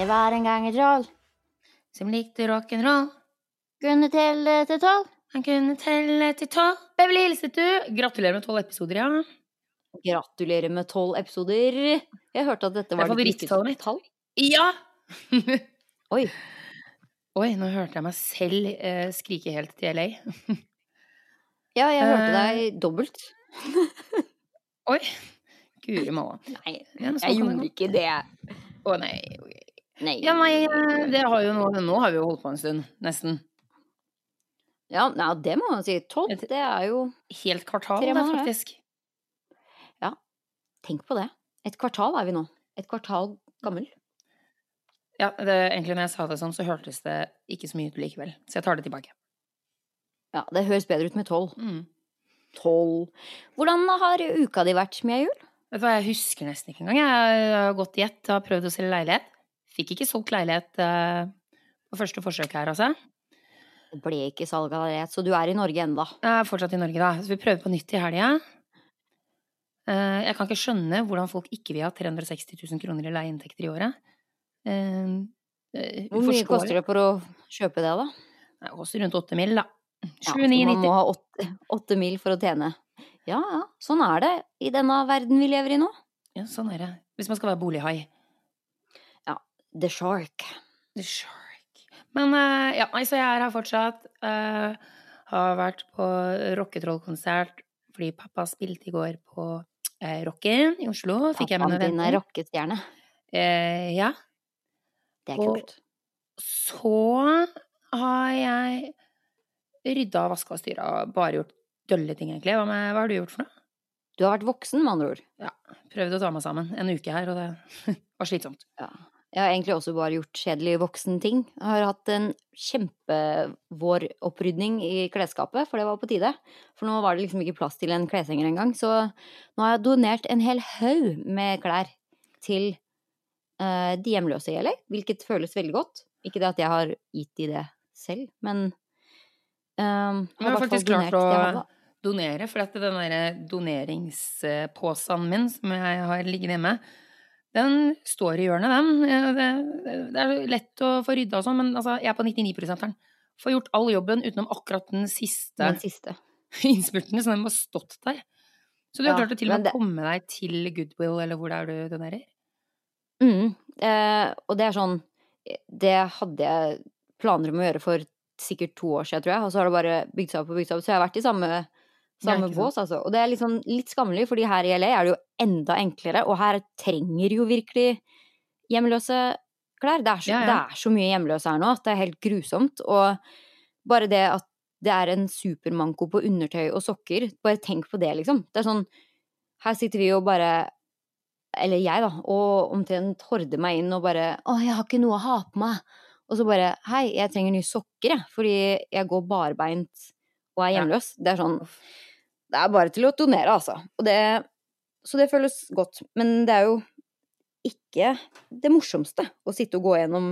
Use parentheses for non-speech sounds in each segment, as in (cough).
Det var en gang et troll. Som likte rock'n'roll. Kunne telle til tolv. Han kunne telle til tolv. Beverly hilset du. Gratulerer med tolv episoder, ja. Gratulerer med tolv episoder. Jeg hørte at dette Det var det favorittallet mitt. tall. Ja! (laughs) Oi. Oi, nå hørte jeg meg selv eh, skrike helt til LA. (laughs) Ja, jeg hørte Eh. deg dobbelt. Oi. Guri malla. Nei, jeg kan gjorde ikke det. Å nei. Nei. Ja, nei, eh, det har jo nå Nå har vi jo holdt på en stund, nesten. Ja, nei, det må man si. Tolv, Et- det er jo Helt kvartal, det, faktisk. Ja. Tenk på det. Et kvartal er vi nå. Et kvartal gammel. Ja, det, egentlig når jeg sa det sånn, så hørtes det ikke så mye ut likevel. Så jeg tar det tilbake. Ja, det høres bedre ut med tolv. Mm. Tolv. Hvordan har uka di vært, Mia Jul? Vet du hva, jeg husker nesten ikke engang. Jeg har gått i ett, har prøvd å selge leilighet. Fikk ikke solgt leilighet eh, på første forsøk her, altså. Det ble ikke salg av leilighet, så du er i Norge enda. Jeg er fortsatt i Norge, da. Så vi prøver på nytt i helga. Eh, Jeg kan ikke skjønne hvordan folk ikke vil ha 360 000 kroner i leieinntekter i året. Eh, Hvor mye koster det for å kjøpe det, da? Det koster rundt 8 mil, da. Ja, 7, så 9, man må ha åtte, åtte mil for å tjene. Ja, ja, sånn er det i denne verden vi lever i nå. Ja, sånn er det. Hvis man skal være bolighai. The Shark. The Shark. Men uh, ja, altså jeg er her fortsatt. Uh, har vært på rocketrollkonsert fordi pappa spilte i går på uh, Rocken i Oslo. Fikk Pappaen din er rockestjerne. Uh, ja. Det er Og- kult. Så har jeg rydda og vaska og styra og bare gjort dølle ting, egentlig. Hva, med, hva har du gjort for noe? Du har vært voksen, med andre ord. Ja. Prøvd å ta meg sammen en uke her, og det (laughs) var slitsomt. Ja. Jeg har egentlig også bare gjort kjedelige voksenting. Jeg har hatt en kjempevåropprydning i klesskapet, for det var på tide. For nå var det liksom ikke plass til en kleshenger engang. Så nå har jeg donert en hel haug med klær til uh, de hjemløse i LA, hvilket føles veldig godt. Ikke det at jeg har gitt de det selv, men um, Jeg har faktisk klart å donere, for at den der doneringspåsen min som jeg har liggende hjemme, den står i hjørnet, den. Det, det er lett å få rydda og sånn, men altså, jeg er på 99-eren. Får gjort all jobben utenom akkurat den siste Den siste. (laughs) innspurten, så den må ha stått der. Så du har Ja, klart å til og med det- komme deg til Goodwill, eller hvor det er du donerer? Mm, eh, og det er sånn Det hadde jeg planer om å gjøre for sikkert to år siden, tror jeg. Og så har det bare bygd seg opp og bygd seg opp. Så jeg har vært i samme, samme bås, altså. Og det er liksom litt skammelig, fordi her i LA er det jo enda enklere. Og her trenger jo virkelig hjemløse klær. Det er, så, Ja, ja. det er så mye hjemløse her nå at det er helt grusomt. Og bare det at det er en supermanko på undertøy og sokker, bare tenk på det, liksom. Det er sånn Her sitter vi og bare eller jeg, da, og omtrent horder meg inn og bare 'Å, jeg har ikke noe å ha på meg'. Og så bare 'Hei, jeg trenger nye sokker, jeg, fordi jeg går barbeint og er Ja. hjemløs'. Det er sånn Det er bare til å donere, altså. Og det Så det føles godt. Men det er jo ikke det morsomste å sitte og gå gjennom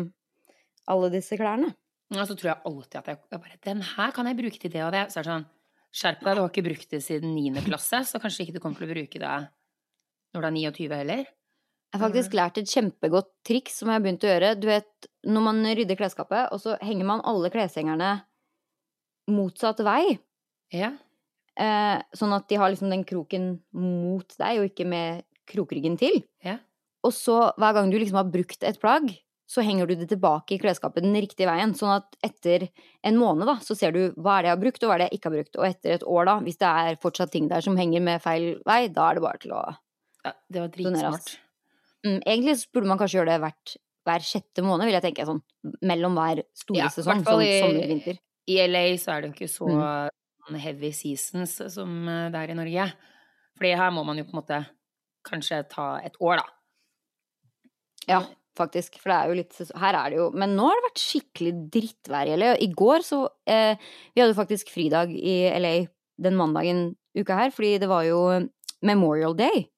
alle disse klærne. Ja, så tror jeg alltid at jeg, jeg bare Den her kan jeg bruke til det og det. Så er det sånn Skjerp deg, du har ikke brukt det siden 9. klasse, så kanskje ikke du kommer til å bruke det når du er 29 heller. Jeg har faktisk lært et kjempegodt triks som jeg har begynt å gjøre. Du vet, når man rydder klesskapet, og så henger man alle kleshengerne motsatt vei. Ja. Eh, sånn at de har liksom den kroken mot deg, og ikke med krokryggen til. Ja. Og så hver gang du liksom har brukt et plagg, så henger du det tilbake i klesskapet den riktige veien. Sånn at etter en måned, da, så ser du hva er det jeg har brukt, og hva er det jeg ikke har brukt. Og etter et år, da, hvis det er fortsatt ting der som henger med feil vei, da er det bare til å ja det var dritsmart. mm, Egentlig så burde man kanskje gjøre det hvert, hver sjette måned, vil jeg tenke. Sånn mellom hver store Ja, sesong. Sånn i- sommer-vinter. I LA så er det jo ikke så Mm. Heavy seasons som eh, det er i Norge. Fordi her må man jo på en måte kanskje ta et år, da. Ja, faktisk. For det er jo litt Her er det jo Men nå har det vært skikkelig drittvær i LA. I går så eh, Vi hadde faktisk fridag i LA den mandagen uka her, fordi det var jo Memorial Day.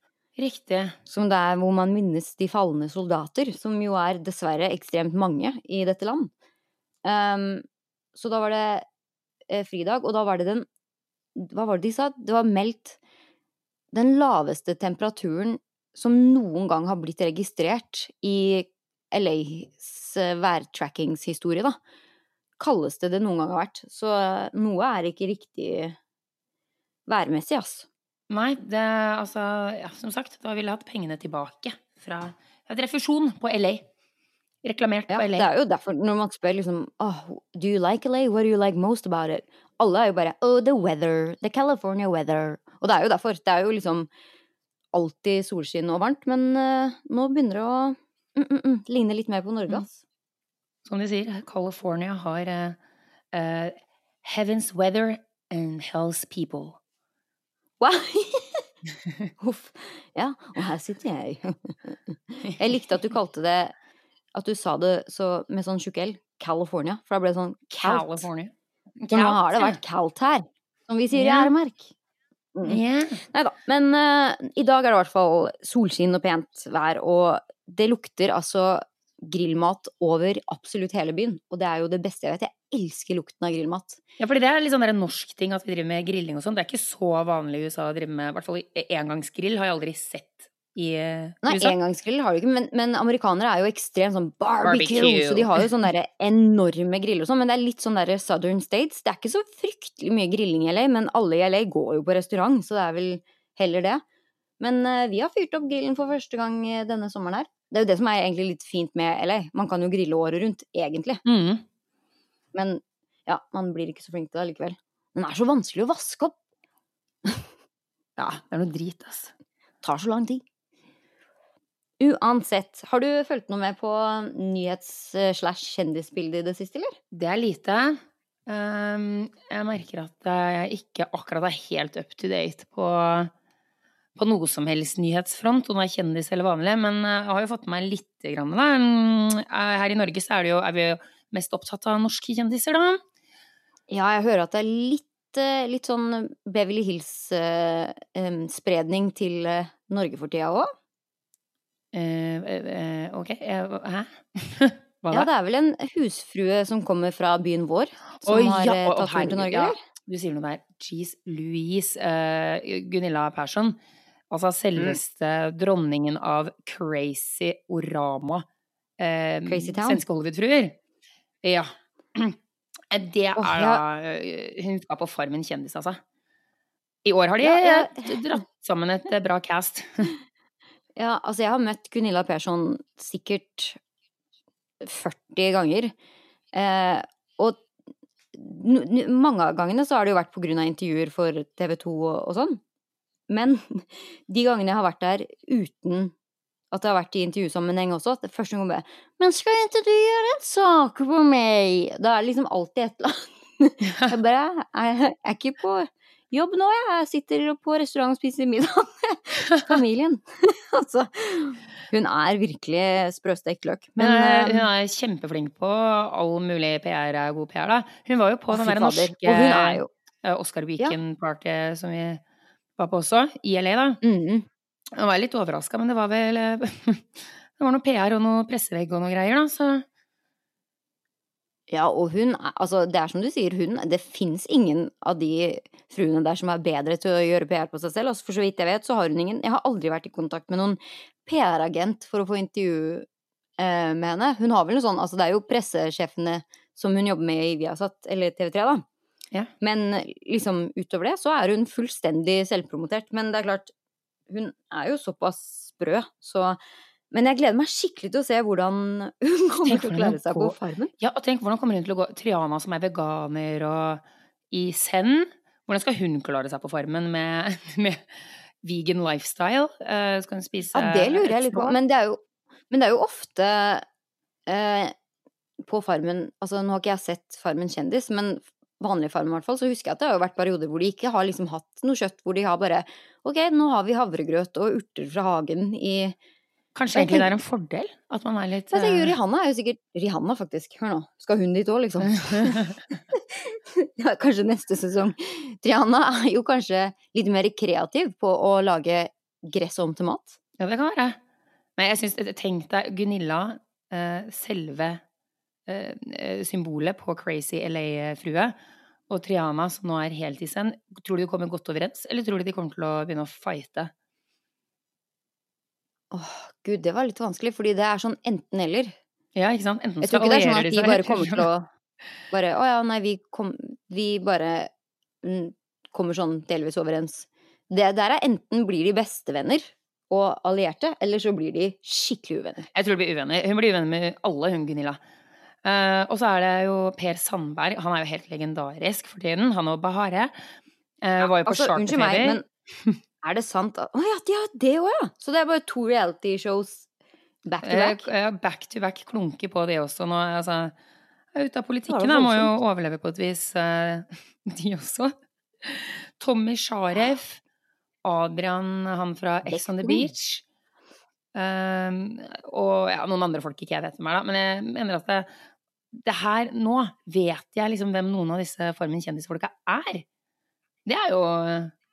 Riktig. Som det er hvor man minnes de falne soldater, som jo er dessverre ekstremt mange i dette land. Um, så da var det fridag, og da var det den Hva var det de sa? Det var meldt den laveste temperaturen som noen gang har blitt registrert i LAs eh, værtrackingshistorie, da. Kaldeste det noen gang har vært. Så eh, noe er ikke riktig værmessig, ass. Nei, det altså ja, Som sagt, da ville jeg hatt pengene tilbake fra Et refusjon på LA. Reklamert Ja, på det er jo derfor, når man spør liksom oh, Do you like LA? What do you like most about it? Alle er jo bare Oh, the weather. The California weather. Og det er jo derfor. Det er jo liksom alltid solskinn og varmt, men uh, nå begynner det å mm, mm, mm, ligne litt mer på Norge, Mm. ass. Som de sier, California har uh, uh, heaven's weather and hell's people. Wow. Huff. (laughs) Ja, og her sitter jeg. (laughs) Jeg likte at du kalte det At du sa det så, med sånn tjukk L. California. For da ble det sånn calt. California. For nå har det vært kaldt her. Som vi sier i Ja. Æremark. Mm. Ja. Nei da. Men uh, i dag er det i hvert fall solskinn og pent vær, og det lukter altså grillmat over absolutt hele byen. Og det er jo det beste jeg vet. Jeg elsker lukten av grillmat. Ja, fordi det er litt sånn der norsk ting at vi driver med grilling og sånn. Det er ikke så vanlig i USA å drive med I hvert fall engangsgrill har jeg aldri sett i USA? Nei, engangsgrill har du ikke, men, men amerikanere er jo ekstremt sånn barbecue, Barbecue. så de har jo sånne der enorme griller og sånn, men det er litt sånn der southern states. Det er ikke så fryktelig mye grilling i LA, men alle i LA går jo på restaurant, så det er vel heller det. Men uh, vi har fyrt opp grillen for første gang eh, denne sommeren her. Det er jo det som er egentlig litt fint med LA. Man kan jo grille året rundt, egentlig. Mm. Men ja, man blir ikke så flink til det likevel. Den er så vanskelig å vaske opp. (laughs) Ja, det er noe drit, altså. Tar så lang tid. Uansett, har du fulgt noe med på nyhets-slash-kjendisbildet i det siste, eller? Det er lite. Um, jeg merker at jeg ikke akkurat er helt up to date på, på noe som helst nyhetsfront, om det er kjendis eller vanlig, men jeg har jo fått med meg lite grann. Da. Her i Norge så er, det jo, er vi jo mest opptatt av norske kjendiser, da. Ja, jeg hører at det er litt, eh, litt sånn Beverly Hills-spredning til eh, Norge for tida òg. Eh, ok, hæ? (laughs) Hva Ja, det er vel en husfrue som kommer fra byen vår, som oh, har ja, har tatt turen til Norge, ja. eller? Du sier noe der. Jeez Louise. uh, Gunilla Persson. Altså selveste Mm. dronningen av crazy orama. Uh, Crazy Town. Svenske Hollywood-fruer. Ja. (clears throat) Det er Åh, da eh, Hun skal på Farmen kjendis, altså. I år har de Ja, dratt sammen et bra cast. (laughs) Ja, altså jeg har møtt Gunilla Persson sikkert 40 ganger. Eh, og mange av gangene så har det jo vært på grunn av intervjuer for TV 2 og, og sånn. Men (laughs) de gangene jeg har vært der uten at det har vært i intervjusammenheng også, det første gang bare Men skal ikke du gjøre en sak på meg? Da er det liksom alltid et eller annet. (laughs) Jeg bare Jeg er ikke på jobb nå, jeg. Jeg sitter på restaurant og spiser middag med (laughs) familien. (laughs) altså, hun er virkelig sprøstekt løk. Men Men eh, eh, hun er kjempeflink på all mulig PR er god PR, da. Hun var jo på å, den derre norske hun er eh, Oscar Weekend-party som vi var på også, i LA, da. mm, Jeg var litt overraska, men det var vel eh, (laughs) Det var noe PR og noe pressevegg og noe greier, da, så Ja, og hun Altså, det er som du sier, hun Det fins ingen av de fruene der som er bedre til å gjøre PR på seg selv. Altså, for så vidt jeg vet, så har hun ingen Jeg har aldri vært i kontakt med noen PR-agent for å få intervju eh, med henne. Hun har vel noe sånn Altså, det er jo pressesjefene som hun jobber med i Viasat, eller TV3, da. Ja. Men liksom utover det så er hun fullstendig selvpromotert. Men det er klart, hun er jo såpass sprø, så Men jeg gleder meg skikkelig til å se hvordan (laughs) hun kommer til å klare seg på går- Farmen. Ja, og tenk hvordan kommer hun til å gå Triana som er veganer og i Zen. Hvordan skal hun klare seg på Farmen med, (laughs) med vegan lifestyle? Uh, skal hun spise Ja, det lurer jeg litt på. Men det er jo, men det er jo ofte uh, på Farmen Altså, nå har ikke jeg sett Farmen kjendis, men vanlig Farmen i hvert fall, så husker jeg at det har jo vært perioder hvor de ikke har liksom hatt noe kjøtt, hvor de har bare Ok, nå har vi havregrøt og urter fra hagen i Kanskje egentlig det er en fordel? At man er litt jeg tenker eh, Rihanna er jo sikkert Rihanna, faktisk. Hør nå. Skal hun dit òg, liksom? (laughs) ja, kanskje neste sesong. Rihanna er jo kanskje litt mer kreativ på å lage gress om til mat. Ja, det kan være. Men jeg syns Tenk deg Gunilla, eh, selve eh, eh, symbolet på Crazy LA-frue, og Triana, som nå er helt i send. Tror du de kommer godt overens, eller tror du de kommer til å begynne å fighte? Åh, gud, det var litt vanskelig, fordi det er sånn enten-eller. Ja, ikke sant? Enten Jeg tror ikke det er sånn at de bare kommer (laughs) til å bare Å ja, nei, vi, kom, vi bare mm, kommer sånn delvis overens. Det der er enten blir de bestevenner og allierte, eller så blir de skikkelig uvenner. Jeg tror de blir uvenner. Hun blir uvenner med alle, hun Gunilla. Uh, og så er det jo Per Sandberg. Han er jo helt legendarisk for tiden. Han og Bahare. Uh, var jo på Altså, unnskyld meg, men (laughs) er det sant at Å ja, de har det òg, ja! Så det er bare to reality shows back to back? Eh, ja, back to back klunker på det også nå. Altså, er ute av politikken, jo Må jo overleve på et vis, eh, (laughs) de også. Tommy Sharef. Adrian, han fra Ex on the Beach. Um, og ja, noen andre folk ikke jeg vet hvem er, da. Men jeg mener at det, det her Nå vet jeg liksom hvem noen av disse Farmen kjendisfolka er. Det er jo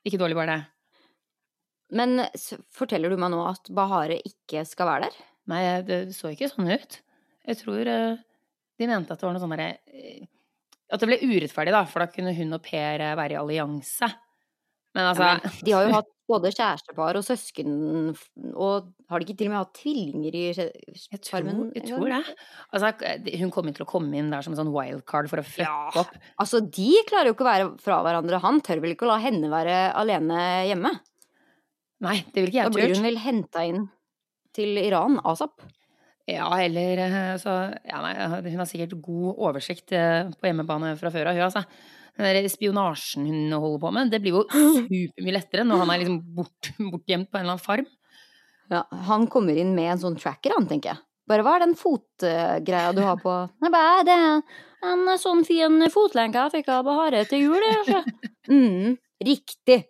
ikke dårlig, bare det. Men forteller du meg nå at Bahare ikke skal være der? Nei, det så ikke sånn ut. Jeg tror eh, de mente at det var noe sånn derre eh, At det ble urettferdig, da, for da kunne hun og Per eh, være i allianse. Men altså Ja, men de har jo (laughs) hatt både kjærestepar og søsken, og har de ikke til og med hatt tvillinger i farmen? jeg jeg tror det. Altså, hun kommer til å komme inn der som en sånn wildcard for å fucke Ja. opp. Altså, de klarer jo ikke å være fra hverandre. Han tør vel ikke å la henne være alene hjemme? Nei, det vil ikke Da blir hun vel henta inn til Iran, asap. Ja, eller eh, så ja, nei, Hun har sikkert god oversikt eh, på hjemmebane fra før av, hun, altså. Den der spionasjen hun holder på med, det blir jo (gasps) supermye lettere når han er liksom bort, bortgjemt på en eller annen farm. Ja, han kommer inn med en sånn tracker, han, tenker jeg. Bare hva er den fotgreia du har på (laughs) Nei, bare det er en sånn fin fotlenke jeg fikk av Bahare til jul, jeg, altså. (laughs) Mm, riktig.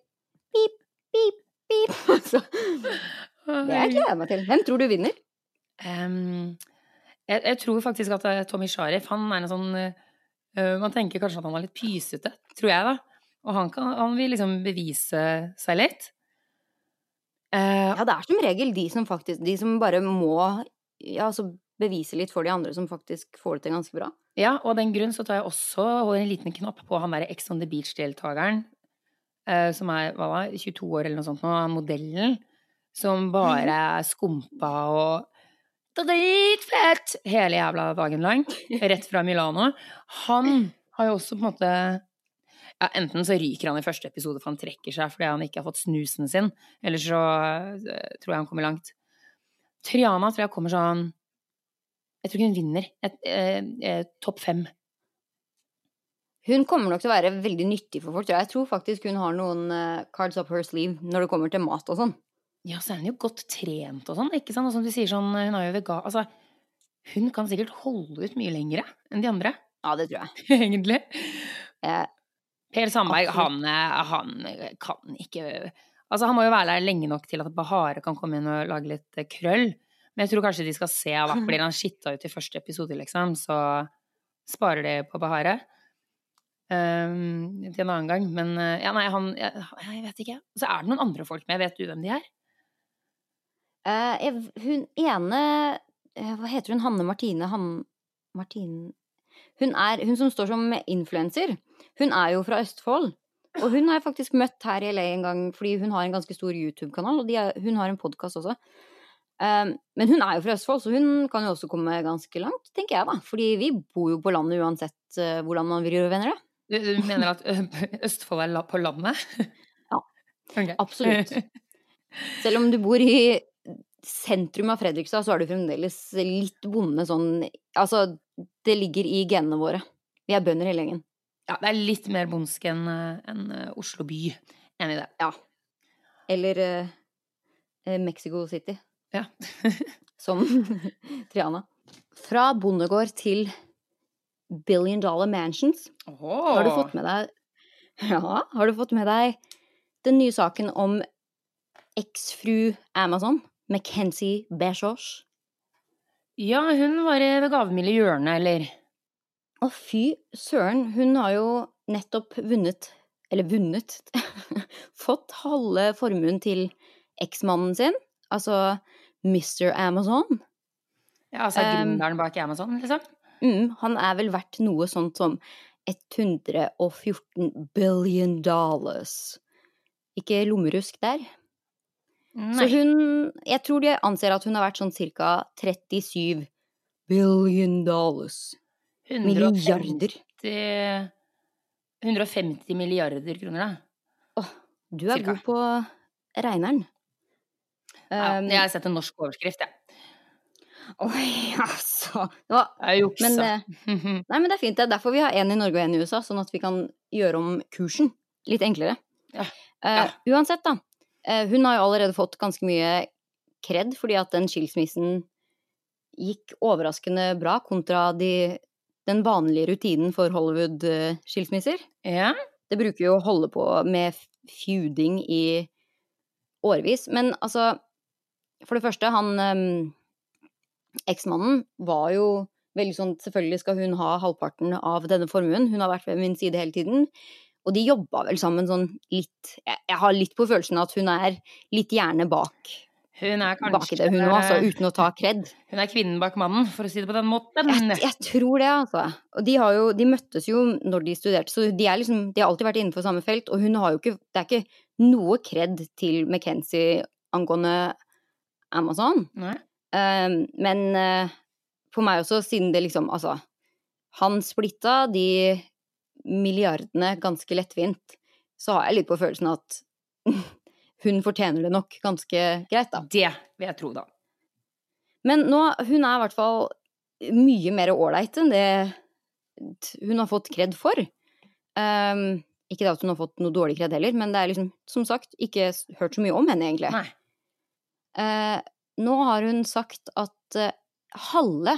Pip, pip, pip. (laughs) Så, det jeg gleder jeg meg til. Hvem tror du vinner? Um, jeg, jeg tror faktisk at eh, Tommy Sharif, han er en sånn uh, Man tenker kanskje at han er litt pysete, tror jeg, da. Og han, kan, han vil liksom bevise seg litt. Uh, Ja, det er som regel de som faktisk De som bare må ja, altså bevise litt for de andre som faktisk får det til ganske bra. Ja, og av den grunn så tar jeg også en liten knapp på han derre Ex on the Beach-deltakeren, som er hva da, 22 år eller noe sånt nå, modellen, som bare er skumpa og dritfett hele jævla dagen lang, rett fra Milano. Han har jo også på en måte ja, Enten så ryker han i første episode for han trekker seg fordi han ikke har fått snusen sin, eller så eh, tror jeg han kommer langt. Triana tror jeg kommer sånn Jeg tror ikke hun vinner. Et, eh, eh, Topp fem. Hun kommer nok til å være veldig nyttig for folk. Jeg tror faktisk hun har noen eh, cards up her sleeve når det kommer til mat og sånn. Ja, så er hun jo godt trent og sånn, ikke sant? Og som du sier sånn, hun er jo vegan Altså, hun kan sikkert holde ut mye lengre enn de andre, Ja, det tror jeg. (laughs) egentlig. Eh, Per Sandberg, han, eh, han kan ikke Altså, han må jo være der lenge nok til at Bahare kan komme inn og lage litt eh, krøll. Men jeg tror kanskje de skal se, hva blir han (laughs) skitta ut i første episode, liksom, så sparer de på Bahare. Um, til en annen gang. Men uh, ja, nei, han jeg, jeg vet ikke. Så er det noen andre folk med, vet du hvem de er? Uh, jeg- hun ene eh, Hva heter hun? Hanne Martine Han... Martine Hun er Hun som står som influenser. Hun er jo fra Østfold. Og hun har jeg faktisk møtt her i LA en gang fordi hun har en ganske stor YouTube-kanal, og er, hun har en podkast også. Um, men hun er jo fra Østfold, så hun kan jo også komme ganske langt, tenker jeg da. Fordi vi bor jo på landet uansett uh, hvordan man vil gjøre venner, da. Du, du mener at (laughs) Østfold er på landet? Ja. (laughs) Okay. Absolutt. (laughs) Selv om du bor i sentrum av Fredrikstad, så er du fremdeles litt bonde sånn Altså, det ligger i genene våre. Vi er bønder hele gjengen. Ja, det er litt mer bondsk enn en Oslo by. Enig i det. Ja. Eller eh, Mexico City, Ja. som Triana. Fra bondegård til Billion Dollar Mansions. Har du fått med deg (laughs) Ja, har du fått med deg den nye saken om eksfru Amazon, Mackenzie Bezos? Ja, hun var i det gavmilde hjørnet, eller? Å, fy søren, hun har jo nettopp vunnet, eller vunnet, (laughs) fått halve formuen til eksmannen sin, altså Mr. Amazon. Ja, altså Um, gründeren bak Amazon, liksom? Mm, han er vel verdt noe sånt som 114 billion dollars. Ikke lommerusk der. Så Nei. hun Jeg tror de anser at hun har vært sånn ca. 37 billion dollars. 150 Milliarder. 150 milliarder kroner, da. Åh, Du er Cirka. god på regneren. Ja, Um, jeg har sett en norsk overskrift, jeg. (laughs) Oi, altså. Det var, Jeg juksa. men, eh, (laughs) nei, men det er fint. Det er derfor vi har en i Norge og en i USA, sånn at vi kan gjøre om kursen litt enklere. Ja. Eh, Ja. Uansett, da. Uh, hun har jo allerede fått ganske mye kred fordi at den skilsmissen gikk overraskende bra kontra de, den vanlige rutinen for Hollywood-skilsmisser. ja. Det bruker jo å holde på med feuding i årevis. Men altså, for det første, han um, Eksmannen var jo veldig sånn Selvfølgelig skal hun ha halvparten av denne formuen. Hun har vært ved min side hele tiden. Og de jobba vel sammen sånn litt Jeg, jeg har litt på følelsen at hun er litt gjerne bak, Hun er bak kanskje det, hun òg, altså, uten å ta (laughs) kred. Hun er kvinnen bak mannen, for å si det på den måten. Jeg, jeg tror det, altså. Og de, har jo, de møttes jo når de studerte, så de, er liksom, de har alltid vært innenfor samme felt. Og hun har jo ikke Det er ikke noe kred til McKenzie angående Amazon. Nei. Um, men eh, for meg også, siden det liksom Altså, han splitta de milliardene ganske lettvint, så har jeg litt på følelsen at (laughs) hun fortjener det nok ganske greit, da. Det vil jeg tro, da. Men nå, hun er i hvert fall mye mer ålreit enn det hun har fått kred for. Um, ikke det at hun har fått noe dårlig kred heller, men det er liksom, som sagt, ikke hørt så mye om henne, egentlig. Nei. Nå har hun sagt at eh, halve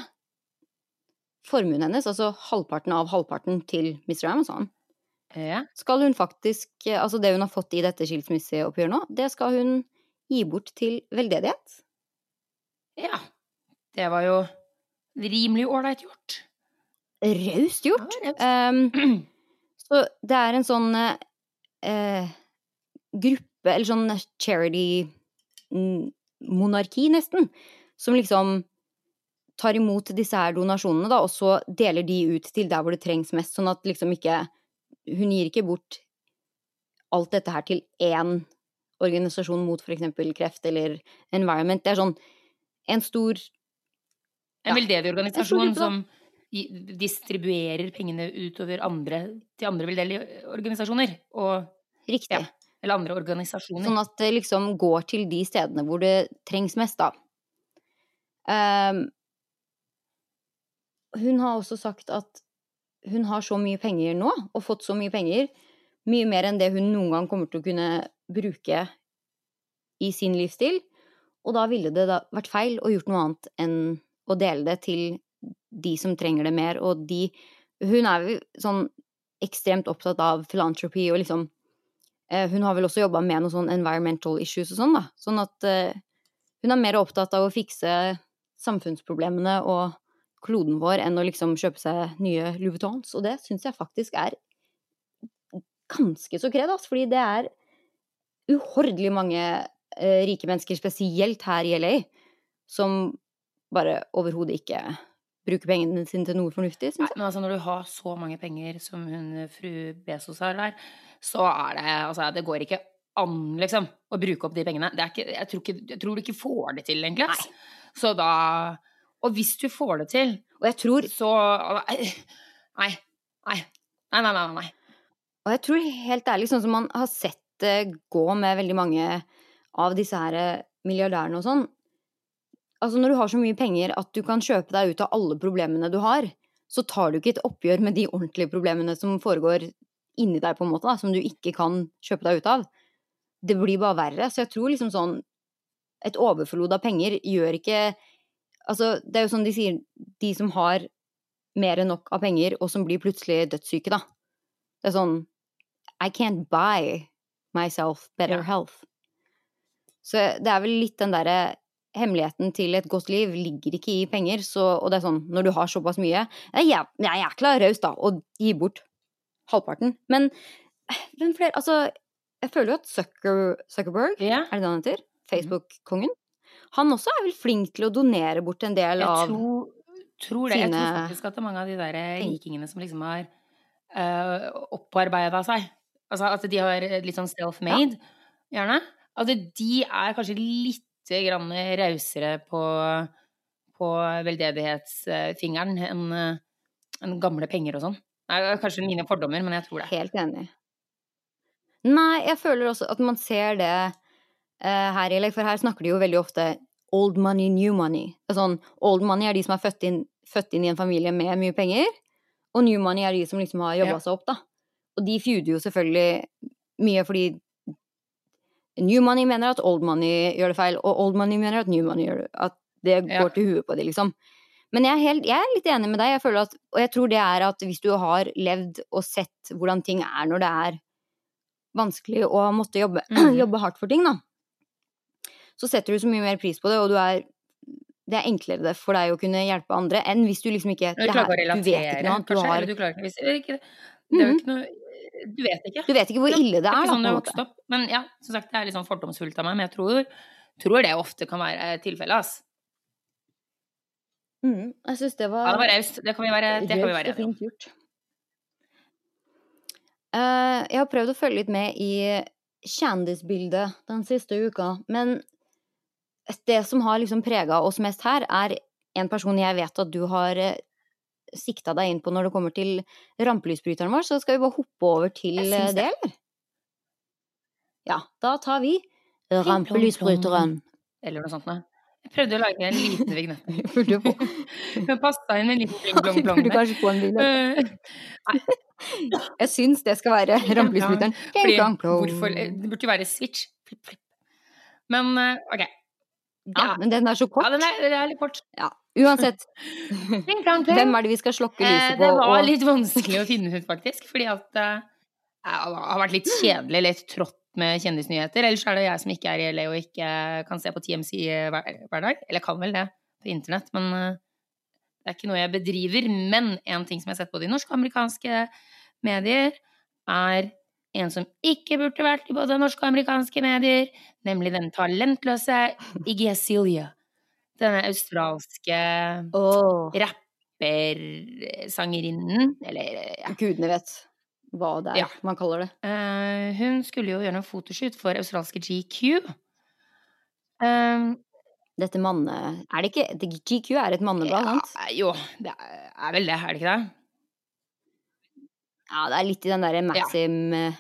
formuen hennes, altså halvparten av halvparten til Mr. Amazon, Ja. skal hun faktisk eh, Altså det hun har fått i dette skilsmisseoppgjøret nå, det skal hun gi bort til veldedighet. ja. Det var jo rimelig ålreit gjort. Raust gjort. Ja. Um, (clears throat) så det er en sånn uh, gruppe, eller sånn charity-monarki, nesten, som liksom tar imot disse her donasjonene, da, og så deler de ut til der hvor det trengs mest, sånn at liksom ikke Hun gir ikke bort alt dette her til én organisasjon mot eksempel kreft eller environment. Det er sånn en stor En Ja. veldedig En stor organisasjon en som distribuerer pengene utover andre til andre veldedige organisasjoner. Og, Riktig. Ja. Eller andre organisasjoner. Sånn at det liksom går til de stedene hvor det trengs mest, da. Um, hun har også sagt at hun har så mye penger nå, og fått så mye penger, mye mer enn det hun noen gang kommer til å kunne bruke i sin livsstil. Og da ville det da vært feil å gjort noe annet enn å dele det til de som trenger det mer, og de Hun er jo sånn ekstremt opptatt av philanthropy og liksom Hun har vel også jobba med noen sånn environmental issues og sånn, da. Sånn at eh, hun er mer opptatt av å fikse samfunnsproblemene og kloden vår enn å liksom kjøpe seg nye Louis Vuittons, og det syns jeg faktisk er ganske så kred, altså, fordi det er uhordelig mange eh, rike mennesker, spesielt her i LA, som bare overhodet ikke bruker pengene sine til noe fornuftig, Nei, syns jeg. men altså når du har så mange penger som hun fru Bezos har der, så er det Altså, det går ikke an, liksom, å bruke opp de pengene. Det er ikke, jeg, tror ikke, jeg tror du ikke får det til, egentlig. Nei. Så da Og hvis du får det til, Og jeg tror så Nei. Nei. Nei, nei, nei. nei, nei. Og jeg tror helt ærlig, sånn som man har sett det gå med veldig mange av disse her eh, milliardærene og sånn Altså når du har så mye penger at du kan kjøpe deg ut av alle problemene du har, så tar du ikke et oppgjør med de ordentlige problemene som foregår inni deg, på en måte, da, som du ikke kan kjøpe deg ut av. Det blir bare verre. Så jeg tror liksom sånn Et overflod av penger gjør ikke Altså, det er jo sånn de sier, de som har mer enn nok av penger, og som blir plutselig dødssyke, da. Det er sånn I can't buy myself better health. Så det er vel litt den derre Hemmeligheten til et godt liv ligger ikke i penger, så, og det er sånn når du har såpass mye Jeg er jæv- jeg er klar raus, da, og gi bort halvparten. Men men hvem flere Altså, jeg føler jo at Zucker, Zuckerberg, yeah. er det det han heter? Facebook-kongen? Han også er vel flink til å donere bort en del Jeg av tror, tror det. Jeg tror faktisk at det er mange av de der rikingene som liksom har uh, opparbeida seg Altså at de har litt sånn self-made, gjerne. At de er kanskje litt grann rausere på, på veldedighetsfingeren enn en gamle penger og sånn. Kanskje mine fordommer, men jeg tror det. Helt enig. Nei, jeg føler også at man ser det uh, her i LA, for her snakker de jo veldig ofte old money, new money. Sånn, old money er de som er født inn, født inn i en familie med mye penger, og new money er de som liksom har jobba Ja. seg opp, da. Og de feuder jo selvfølgelig mye fordi new money mener at old money gjør det feil, og old money mener at new money gjør det At det Ja. går til huet på de, liksom. Men jeg er, helt, jeg er litt enig med deg, jeg at, og jeg tror det er at hvis du har levd og sett hvordan ting er når det er vanskelig å måtte jobbe, (clears throat) mm. jobbe hardt for ting, da, så setter du så mye mer pris på det, og du er det er enklere det for deg å kunne hjelpe andre enn hvis du liksom ikke Du klarer her, å Du vet ikke relatere, noe annet. Du, har, du klarer ikke hvis, ikke, Det er jo Mhm. ikke noe Du vet ikke. du vet ikke hvor ille det er. Det er, ikke sånn du har vokst opp. Men ja, som sagt, det er litt sånn fordomsfullt av meg, men jeg tror, tror det ofte kan være tilfellet, altså. Mm, Jeg syns det var Ja, det var raust. Det kan vi være, enige om. gjort. Eh, jeg har prøvd å følge litt med i kjendisbildet den siste uka, men det som har liksom prega oss mest her, er en person jeg vet at du har eh, sikta deg inn på når det kommer til rampelysbryteren vår, så skal vi bare hoppe over til eh, det, eller? Ja, da tar vi rampelysbryteren. Eller noe sånt noe. Jeg prøvde å lage en liten vignett. (laughs) Burde få (laughs) Men passa inn en liten (laughs) Vi pling-plong-plong burde kanskje få en vignett. Nei. Jeg syns det skal være rampelysbryteren. Hvorfor Det burde jo være switch. Men ok. OK. Ja, men den er så kort. Ja, den er, den er litt kort. Ja, uansett. Pling, plong, pling. Hvem er det vi skal slokke Eh, lyset på? det var og- litt vanskelig å finne ut, faktisk. Fordi at jeg det har vært litt kjedelig, litt trått med kjendisnyheter. Ellers er det jeg som ikke er i LA og ikke kan se på TMC hver, hver dag. Eller kan vel det på internett, men eh, det er ikke noe jeg bedriver. Men en ting som jeg har sett både i norske og amerikanske medier, er en som ikke burde vært i både norske og amerikanske medier, nemlig den talentløse Iggy Azalea. Denne australske oh. rappersangerinnen, eller ja. gudene vet hva det er Ja. man kaller det. Uh, hun skulle jo gjøre en fotoshoot for australske GQ. Eh, Dette manne... Er det ikke det- GQ er et manneblad, sant? ja, jo, det er vel det, er det ikke det? Ja, det er litt i den derre Maxim ja.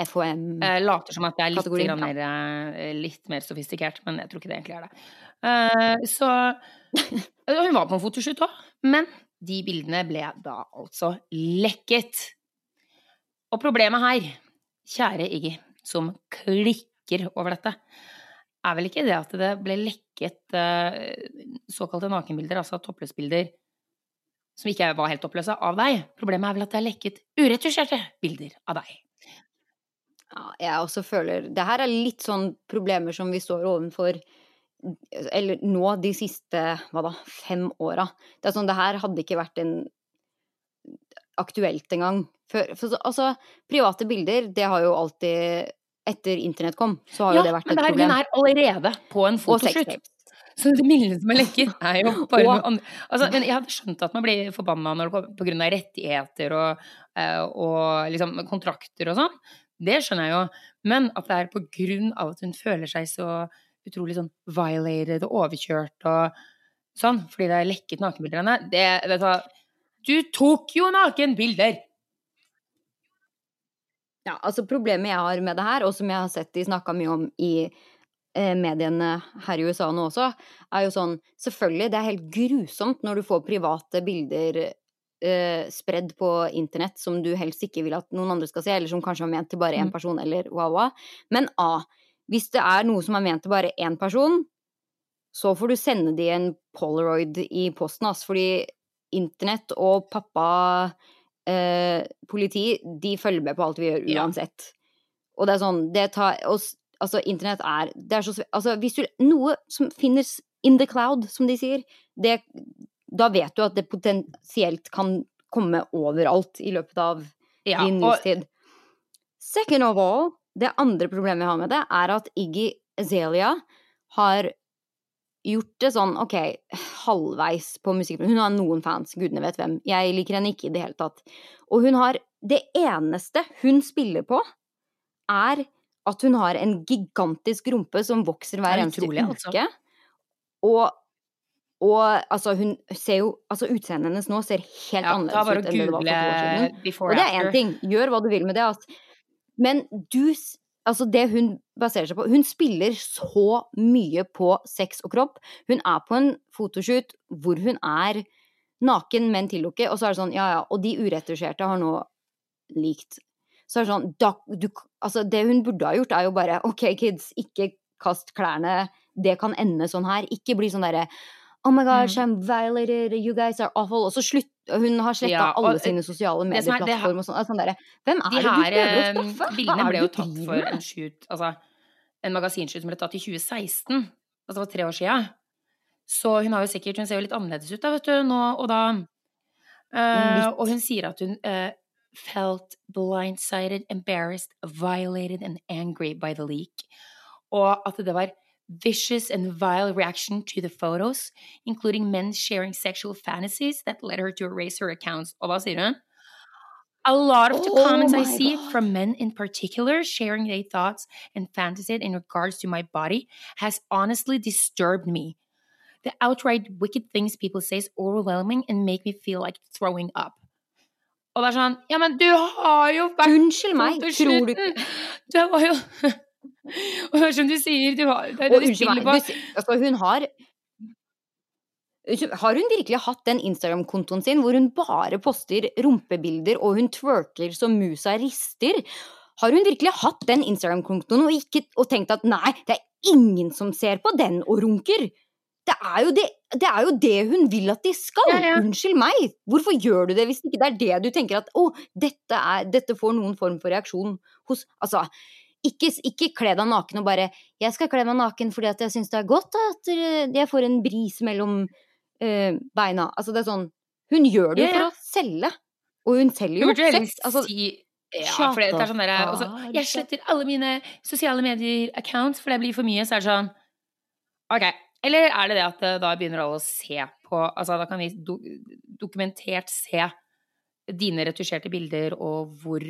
FHM Jeg later som at det er litt, grann mer, eh, litt mer sofistikert, men jeg tror ikke det egentlig er det. Eh, så Hun var på en fotoshoot òg, men de bildene ble da altså lekket. Og problemet her, kjære Iggy, som klikker over dette, er vel ikke det at det ble lekket eh, såkalte nakenbilder, altså toppløsbilder, som ikke var helt toppløse, av deg. Problemet er vel at det er lekket uretusjerte bilder av deg. Ja, jeg også føler Det her er litt sånn problemer som vi står overfor eller nå de siste hva da, fem åra. Det er sånn, det her hadde ikke vært en aktuelt engang. For, for, altså, private bilder, det har jo alltid Etter internett kom, så har jo det vært men et det er, problem. hun er allerede på en fotoshoot. Så det milde som er lekket, er jo (laughs) bare Og- annet. Altså, men jeg hadde skjønt at man blir forbanna av rettigheter og, eh, og liksom kontrakter og sånn. Det skjønner jeg jo. Men at det er på grunn av at hun føler seg så utrolig sånn violated og overkjørt og sånn, fordi det er lekket nakenbilder av henne, det vet du hva Du tok jo nakenbilder! Ja, altså problemet jeg har med det her, og som jeg har sett de snakka mye om i eh, mediene her i USA nå også, er jo sånn Selvfølgelig, det er helt grusomt når du får private bilder eh, spredd på internett som du helst ikke vil at noen andre skal se, eller som kanskje var ment til bare én Mm. person, eller wow, wow. Men A. Hvis det er noe som er ment til bare én person, så får du sende de en polaroid i posten, ass, fordi internett og pappa eh, politi, de følger med på alt vi gjør Ja. uansett. Og det er sånn, det tar og, Altså, internett er Det er så Altså, hvis du Noe som finnes in the cloud, som de sier, det Da vet du at det potensielt kan komme overalt i løpet av Ja, din livstid. Second of all, det andre problemet jeg har med det, er at Iggy Azalea har gjort det sånn, ok, halvveis på musikk. Hun har noen fans, gudene vet hvem. Jeg liker henne ikke i det hele tatt. Og hun har Det eneste hun spiller på, er at hun har en gigantisk rumpe som vokser hver er eneste uke. altså. Og Og altså, hun ser jo Altså, utseendet hennes nå ser helt Ja, annerledes ut enn det var for to år siden. Og det er én ting. Gjør hva du vil med det. Altså. Men du Altså, det hun baserer seg på Hun spiller så mye på sex og kropp. Hun er på en fotoshoot hvor hun er naken med en tillukke, og så er det sånn, ja ja, og de uretusjerte har nå likt. Så er det sånn, da, du, altså det hun burde ha gjort er jo bare, ok kids, ikke kast klærne, det kan ende sånn her, ikke bli sånn derre, oh my gosh, Mm. I'm violated, you guys are awful, og så slutt, hun har slettet Ja, og alle sine sosiale det er- det medieplattformer og sånn, sånn derre, hvem er De det du her prøver å straffe? bildene ble jo tatt for en shoot, altså en magasinshoot som ble tatt i 2016, altså var tre år siden. Så hun har jo sikkert, hun ser jo litt annerledes ut da, vet du, nå og da. Uh, og hun sier at hun uh, felt blindsided, embarrassed, violated and angry by the leak. Og at det var vicious and vile reaction to the photos, including men sharing sexual fantasies that led her to erase her accounts. Og hva? A lot of the Oh comments I see God. from men in particular sharing their thoughts and fantasies in regards to my body has honestly disturbed me. The outright wicked things people say is overwhelming and make me feel like throwing up. Og det er sånn Ja, men du har jo vært Unnskyld meg, tror du slutten! Du var jo (laughs) Og som du sier, du har, det det du på. du, altså hun har Har hun virkelig hatt den Instagram-kontoen sin hvor hun bare poster rumpebilder og hun twerker som musa rister? Har hun virkelig hatt den Instagram-kontoen og, ikke- og tenkt at nei, det er ingen som ser på den og runker? Det er jo det, det, er jo det hun vil at de skal! Ja, ja. Unnskyld meg! Hvorfor gjør du det hvis ikke det er det du tenker at å, dette, er, dette får noen form for reaksjon hos Altså, ikke, ikke kle deg naken og bare 'Jeg skal kle meg naken fordi jeg syns det er godt at eh, jeg får en bris mellom uh, beina'. Altså, det er sånn Hun gjør det jo for å selge. Og hun selger jo sex. Altså, ja, for det, er sånn derre også, fuck Jeg sletter alle mine sosiale medier-accounts, for det blir for mye. Så er det sånn Ok. Eller er det det at eh, da begynner alle å se på Altså, da kan vi do, dokumentert se dine retusjerte bilder og hvor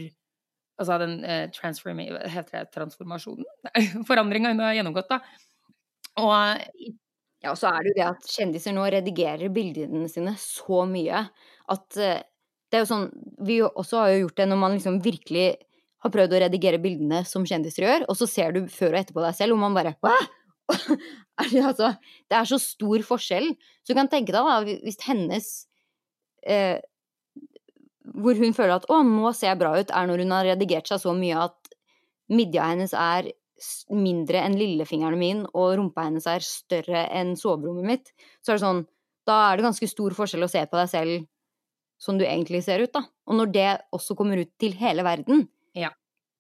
Altså den eh, det transformasjonen? (laughs) Forandringa hun har gjennomgått, da. Og Ja, og så er det jo det at kjendiser nå redigerer bildene sine så mye at eh, det er jo sånn Vi også har jo gjort det når man liksom virkelig har prøvd å redigere bildene som kjendiser gjør, og så ser du før og etterpå deg selv, og man bare Hva? (laughs) Altså, det er så stor forskjell. Så du kan tenke deg, da, hvis hennes eh, Hvor hun føler at 'å, nå ser jeg bra ut', er når hun har redigert seg så mye at midja hennes er mindre enn lillefingeren min, og rumpa hennes er større enn soverommet mitt, så er det sånn Da er det ganske stor forskjell å se på deg selv som du egentlig ser ut, da. Og når det også kommer ut til hele verden Ja.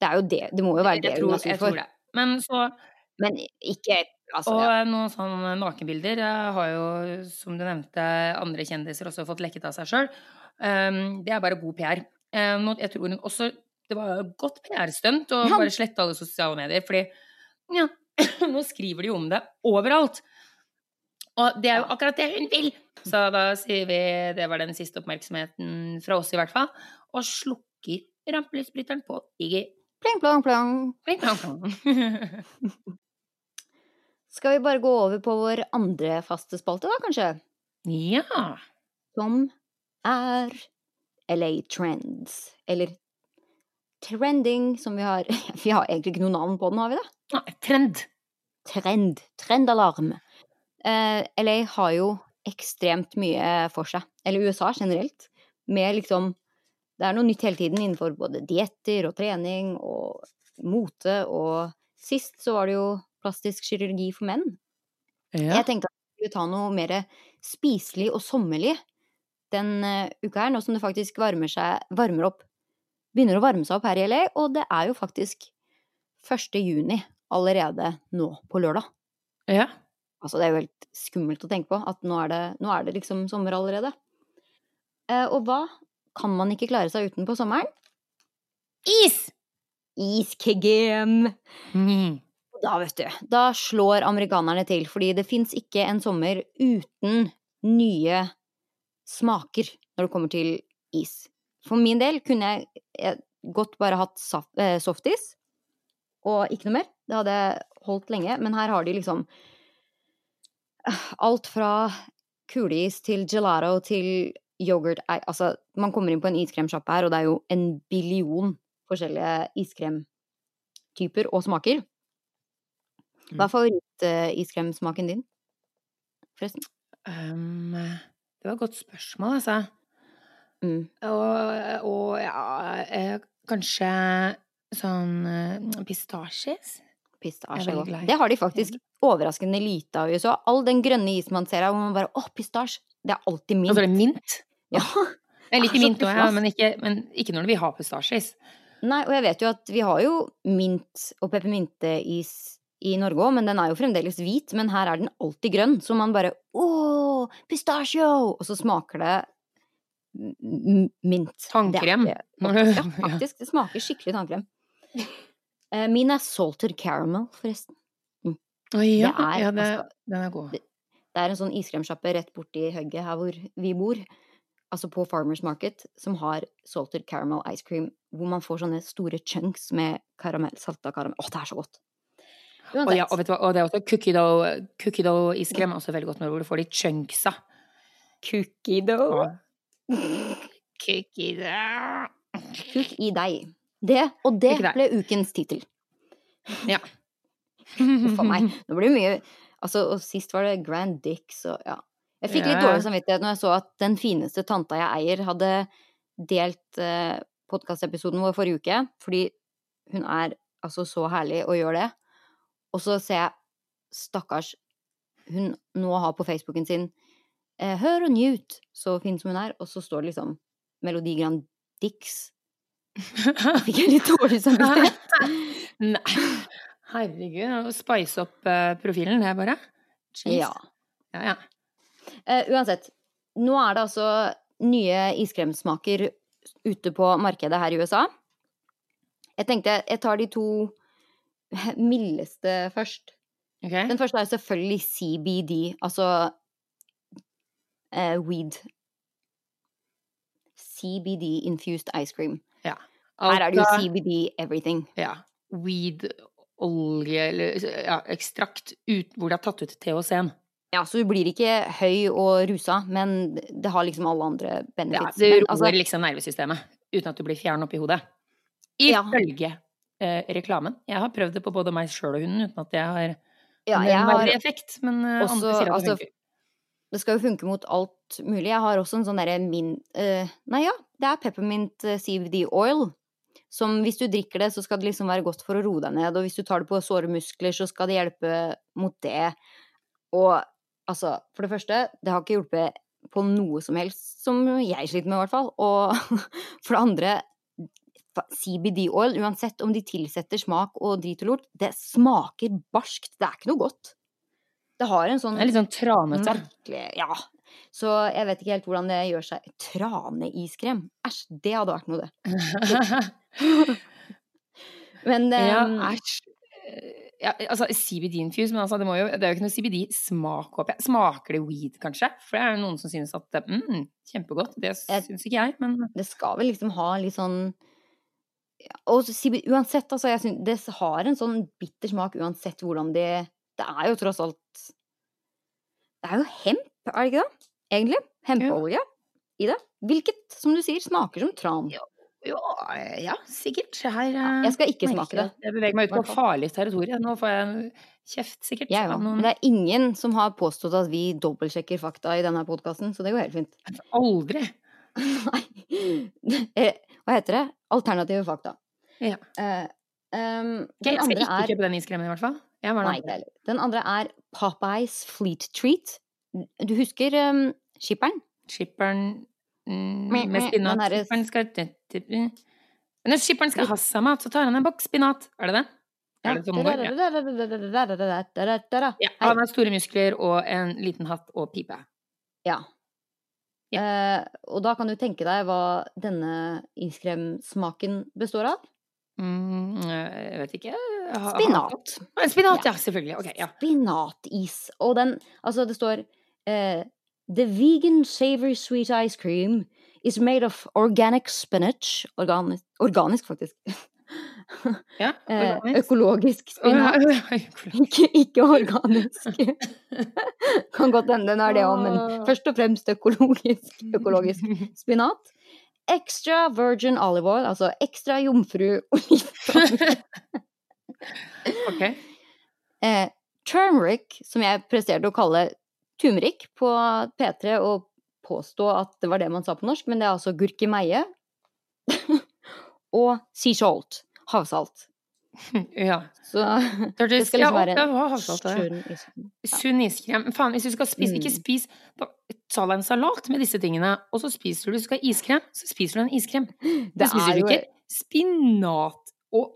Det er jo det Det må jo være det jeg hun er sur for. det. Men så Men ikke Altså, Og ja. noen sånne nakenbilder eh, har jo, som du nevnte, andre kjendiser også fått lekket av seg sjøl. Det er bare god PR. Eh, nå, jeg tror hun også Det var godt PR-stunt å bare slette alle sosiale medier, fordi ja, (clears throat) nå skriver de jo om det overalt. Og det er jo akkurat det hun vil! Så da sier vi det var den siste oppmerksomheten fra oss, i hvert fall. Og slukker rampelysbryteren på Iggy. Pling, plong, plong. Pling, plong, plong. (laughs) Skal vi bare gå over på vår andre faste spalte, da, kanskje? ja. Som er LA Trends. Eller Trending, som vi har (laughs) Vi har egentlig ikke noe navn på den, har vi det? Nei, Trend. Trend. Trendalarm. Uh, LA har jo ekstremt mye for seg. Eller USA generelt. Med liksom Det er noe nytt hele tiden innenfor både dietter og trening og mote og Sist så var det jo plastisk kirurgi for menn. Ja. Jeg tenkte at vi skulle ta noe mer spiselig og sommerlig den eh, uka her, nå som det faktisk varmer, seg, varmer opp Begynner å varme seg opp her i LA, og det er jo faktisk 1. juni allerede nå på lørdag. ja. Altså, det er jo helt skummelt å tenke på at nå er det, nå er det liksom sommer allerede. Eh, og hva kan man ikke klare seg uten på sommeren? Is! Iskegem! Mm. Da, vet du, da slår amerikanerne til, fordi det fins ikke en sommer uten nye smaker når det kommer til is. For min del kunne jeg, jeg godt bare hatt eh, softis og ikke noe mer. Det hadde jeg holdt lenge, men her har de liksom eh, alt fra kuleis til gelato til yoghurt Altså, man kommer inn på en iskremsjappe her, og det er jo en billion forskjellige iskremtyper og smaker. Hva er favoritt-iskremsmaken din, forresten? Um, det var et godt spørsmål, altså. Mm. Og, og ja, eh, kanskje sånn eh, pistasjes? Pistasje godt. Det har de faktisk overraskende lite av i USA. All den grønne isen man ser her, hvor man bare Å, pistasje! Det er alltid mint. Og så er det mint. Ja. (laughs) Jeg liker er mint òg, ja, men ikke, men ikke når vi har pistasjes. Nei, og jeg vet jo at vi har jo mint og peppermynteis i Norge òg, men den er jo fremdeles hvit. Men her er den alltid grønn, så man bare Å, pistachio! Og så smaker det mint. Tannkrem. (laughs) Ja, faktisk. Det smaker skikkelig tannkrem. Eh, Min er salted caramel, forresten. Å ja, Det er, ja det, altså, den er god. det- Det er en sånn iskremsjappe rett borti hugget her hvor vi bor, altså på Farmers Market, som har salted caramel ice cream, hvor man får sånne store chunks med karamell, salta karamell. Å, det er så godt! Og, ja, og, vet du og det er også cookie dough, cookie dough iskrem, også veldig godt når du får de chunksa. Cookie dough. Ja. Cookie dough. Kuk i deg. Det, og det ble ukens tittel. Ja. Huff a meg. Nå blir det mye Altså, og sist var det Grand Dicks og ja. Jeg fikk litt dårlig samvittighet når jeg så at den fineste tanta jeg eier, hadde delt eh, podkastepisoden vår forrige uke, fordi hun er altså så herlig og gjør det. Og så ser jeg, stakkars, hun nå har på Facebooken sin eh, Hør og nyt, så fin som hun er, og så står det liksom Melodi Grand Dix. Fikk jeg litt dårlig samvittighet. (laughs) Nei. Herregud, spice opp eh, profilen, det bare. Jeez. Ja. Ja, ja. Eh, uansett, nå er det altså nye iskremsmaker ute på markedet her i USA. Jeg tenkte jeg tar de to (laughs) mildeste først. Okay. Den første er selvfølgelig CBD, altså eh, weed. CBD infused ice cream. Her er det jo Altså, CBD everything. Ja. Weed, olje eller ja, ekstrakt ut, hvor det er tatt ut THC-en. Ja, så du blir ikke høy og rusa, men det har liksom alle andre Ja, benefits. det roer altså, liksom nervesystemet, uten at du blir fjern oppi hodet. Ja. Eh, reklamen. Jeg har prøvd det på både meg sjøl og hunden, uten at jeg har ja, jeg har effekt. Men eh, også- andre sier at det altså, funker. det skal jo funke mot alt mulig. Jeg har også en sånn derre min... eh, nei, ja, det er peppermint CVD CBD oil. Som hvis du drikker det, så skal det liksom være godt for å roe deg ned. Og hvis du tar det på såre muskler, så skal det hjelpe mot det. Og altså, for det første, det har ikke hjulpet på noe som helst som jeg sliter med, i hvert fall. Og (laughs) for det andre, fa- CBD oil, uansett om de tilsetter smak og drit og lort, det smaker barskt. Det er ikke noe godt. Det har en sånn Det er litt sånn tranete. merkelig Ja. Så jeg vet ikke helt hvordan det gjør seg. Traneiskrem? Æsj, det hadde vært noe, det. Men (laughs) ehm, æsj. Um, Ja, altså CBD-infuse, men altså, det, må jo, det er jo ikke noe CBD-smak, håper jeg. Smaker det weed, kanskje? For det er jo noen som synes at mm, kjempegodt. Det syns ikke jeg, men det skal vel liksom ha litt sånn Og så uansett, altså, jeg synes, det har en sånn bitter smak uansett hvordan det Det er jo tross alt Det er jo hemp, er det ikke det? Egentlig. Hempeolje i det. Hvilket, som du sier, smaker som tran. Ja, ja, sikkert. Her Ja, jeg skal ikke smake det. jeg. Beveger meg ut på farlig territorium. Nå får jeg kjeft, sikkert. Ja, Men det er ingen som har påstått at vi dobbeltsjekker fakta i denne podkasten, så det går helt fint. Aldri. (laughs) Nei. Hva heter det? Alternative fakta. Ja. Uh, um, okay, jeg skal ikke er kjøpe den iskremen, i hvert fall. Nei. Den andre er Popeyes Fleet Treat. Du husker um, skipperen? Skipperen mm, med spinat. Skipperen skal Når skipperen skal ha seg mat, så tar han en boks spinat. Er det det? Er det sånn? Ja. ja, han har store muskler og en liten hatt og pipe. Ja. Eh, og da kan du tenke deg hva denne iskremsmaken består av. Mm, jeg vet ikke. Ha- Spinat. Ha- Spinat, Ja. ja, selvfølgelig. Okay, ja. Spinatis. Og den Altså, det står eh, The vegan savory sweet ice cream is made of organic spinach Organisk, organisk faktisk. (laughs) Ja, (laughs) Eh, organisk. økologisk spinat. Oh, (laughs) ja, økologisk. Ikke, ikke organisk. (laughs) kan godt hende den er det òg, men først og fremst økologisk, økologisk spinat. Extra virgin olive oil, altså ekstra jomfru olivenolje. Ok. eh, turmeric, som jeg presterte å kalle turmeric på P3 og påstå at det var det man sa på norsk, men det er altså gurkemeie. Og sea salt, havsalt. (laughs) Ja. Så Det (laughs) skal liksom være en sunn iskrem. Sunn iskrem. Faen, hvis du skal spise, ikke Mm. spis Ta deg en salat med disse tingene, og så spiser du du skal ha iskrem, så spiser du en iskrem. (gasps) Det Da spiser er du ikke spinat og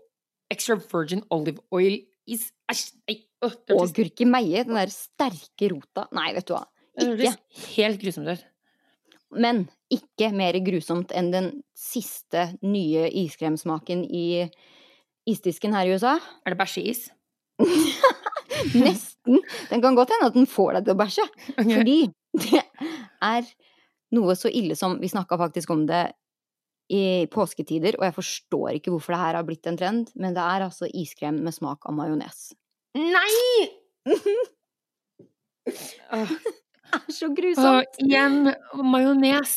extra virgin olive oil is Æsj! Nei. Og gurkemeie, den der sterke rota. Nei, vet du hva. Ikke. det høres helt grusomt ut. Men ikke mer grusomt enn den siste nye iskremsmaken i isdisken her i USA. Er det bæsjeis? (laughs) Nesten. Den kan godt hende at den får deg til å bæsje. Fordi det er noe så ille som Vi snakka faktisk om det i påsketider, og jeg forstår ikke hvorfor det her har blitt en trend, men det er altså iskrem med smak av majones. Nei! (laughs) Åh, (laughs) Det er så grusomt! grusomt! igjen majones.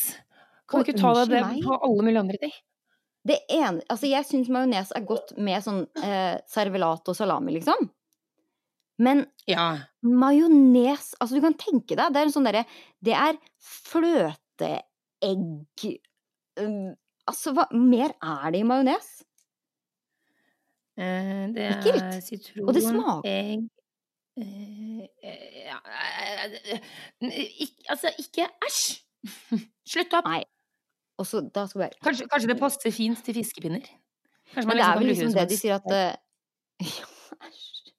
Kan du ikke ta deg det på alle mulige andre ting? Det ene Altså, jeg syns majones er godt med sånn eh, servelat og salami, liksom. Men Ja. majones Altså, du kan tenke deg, det er en sånn derre Det er fløteegg um, Altså, hva mer er det i majones? Eh, det er sitron, Og egg ja, eh, eh, ikk- Altså, ikke æsj! (laughs) Slutt opp! Nei. Også, da skal vi Kanskje, kanskje det passer fint til fiskepinner? Kanskje man Men det er kan vel bruke liksom som det de sier at (laughs) eh, Æsj.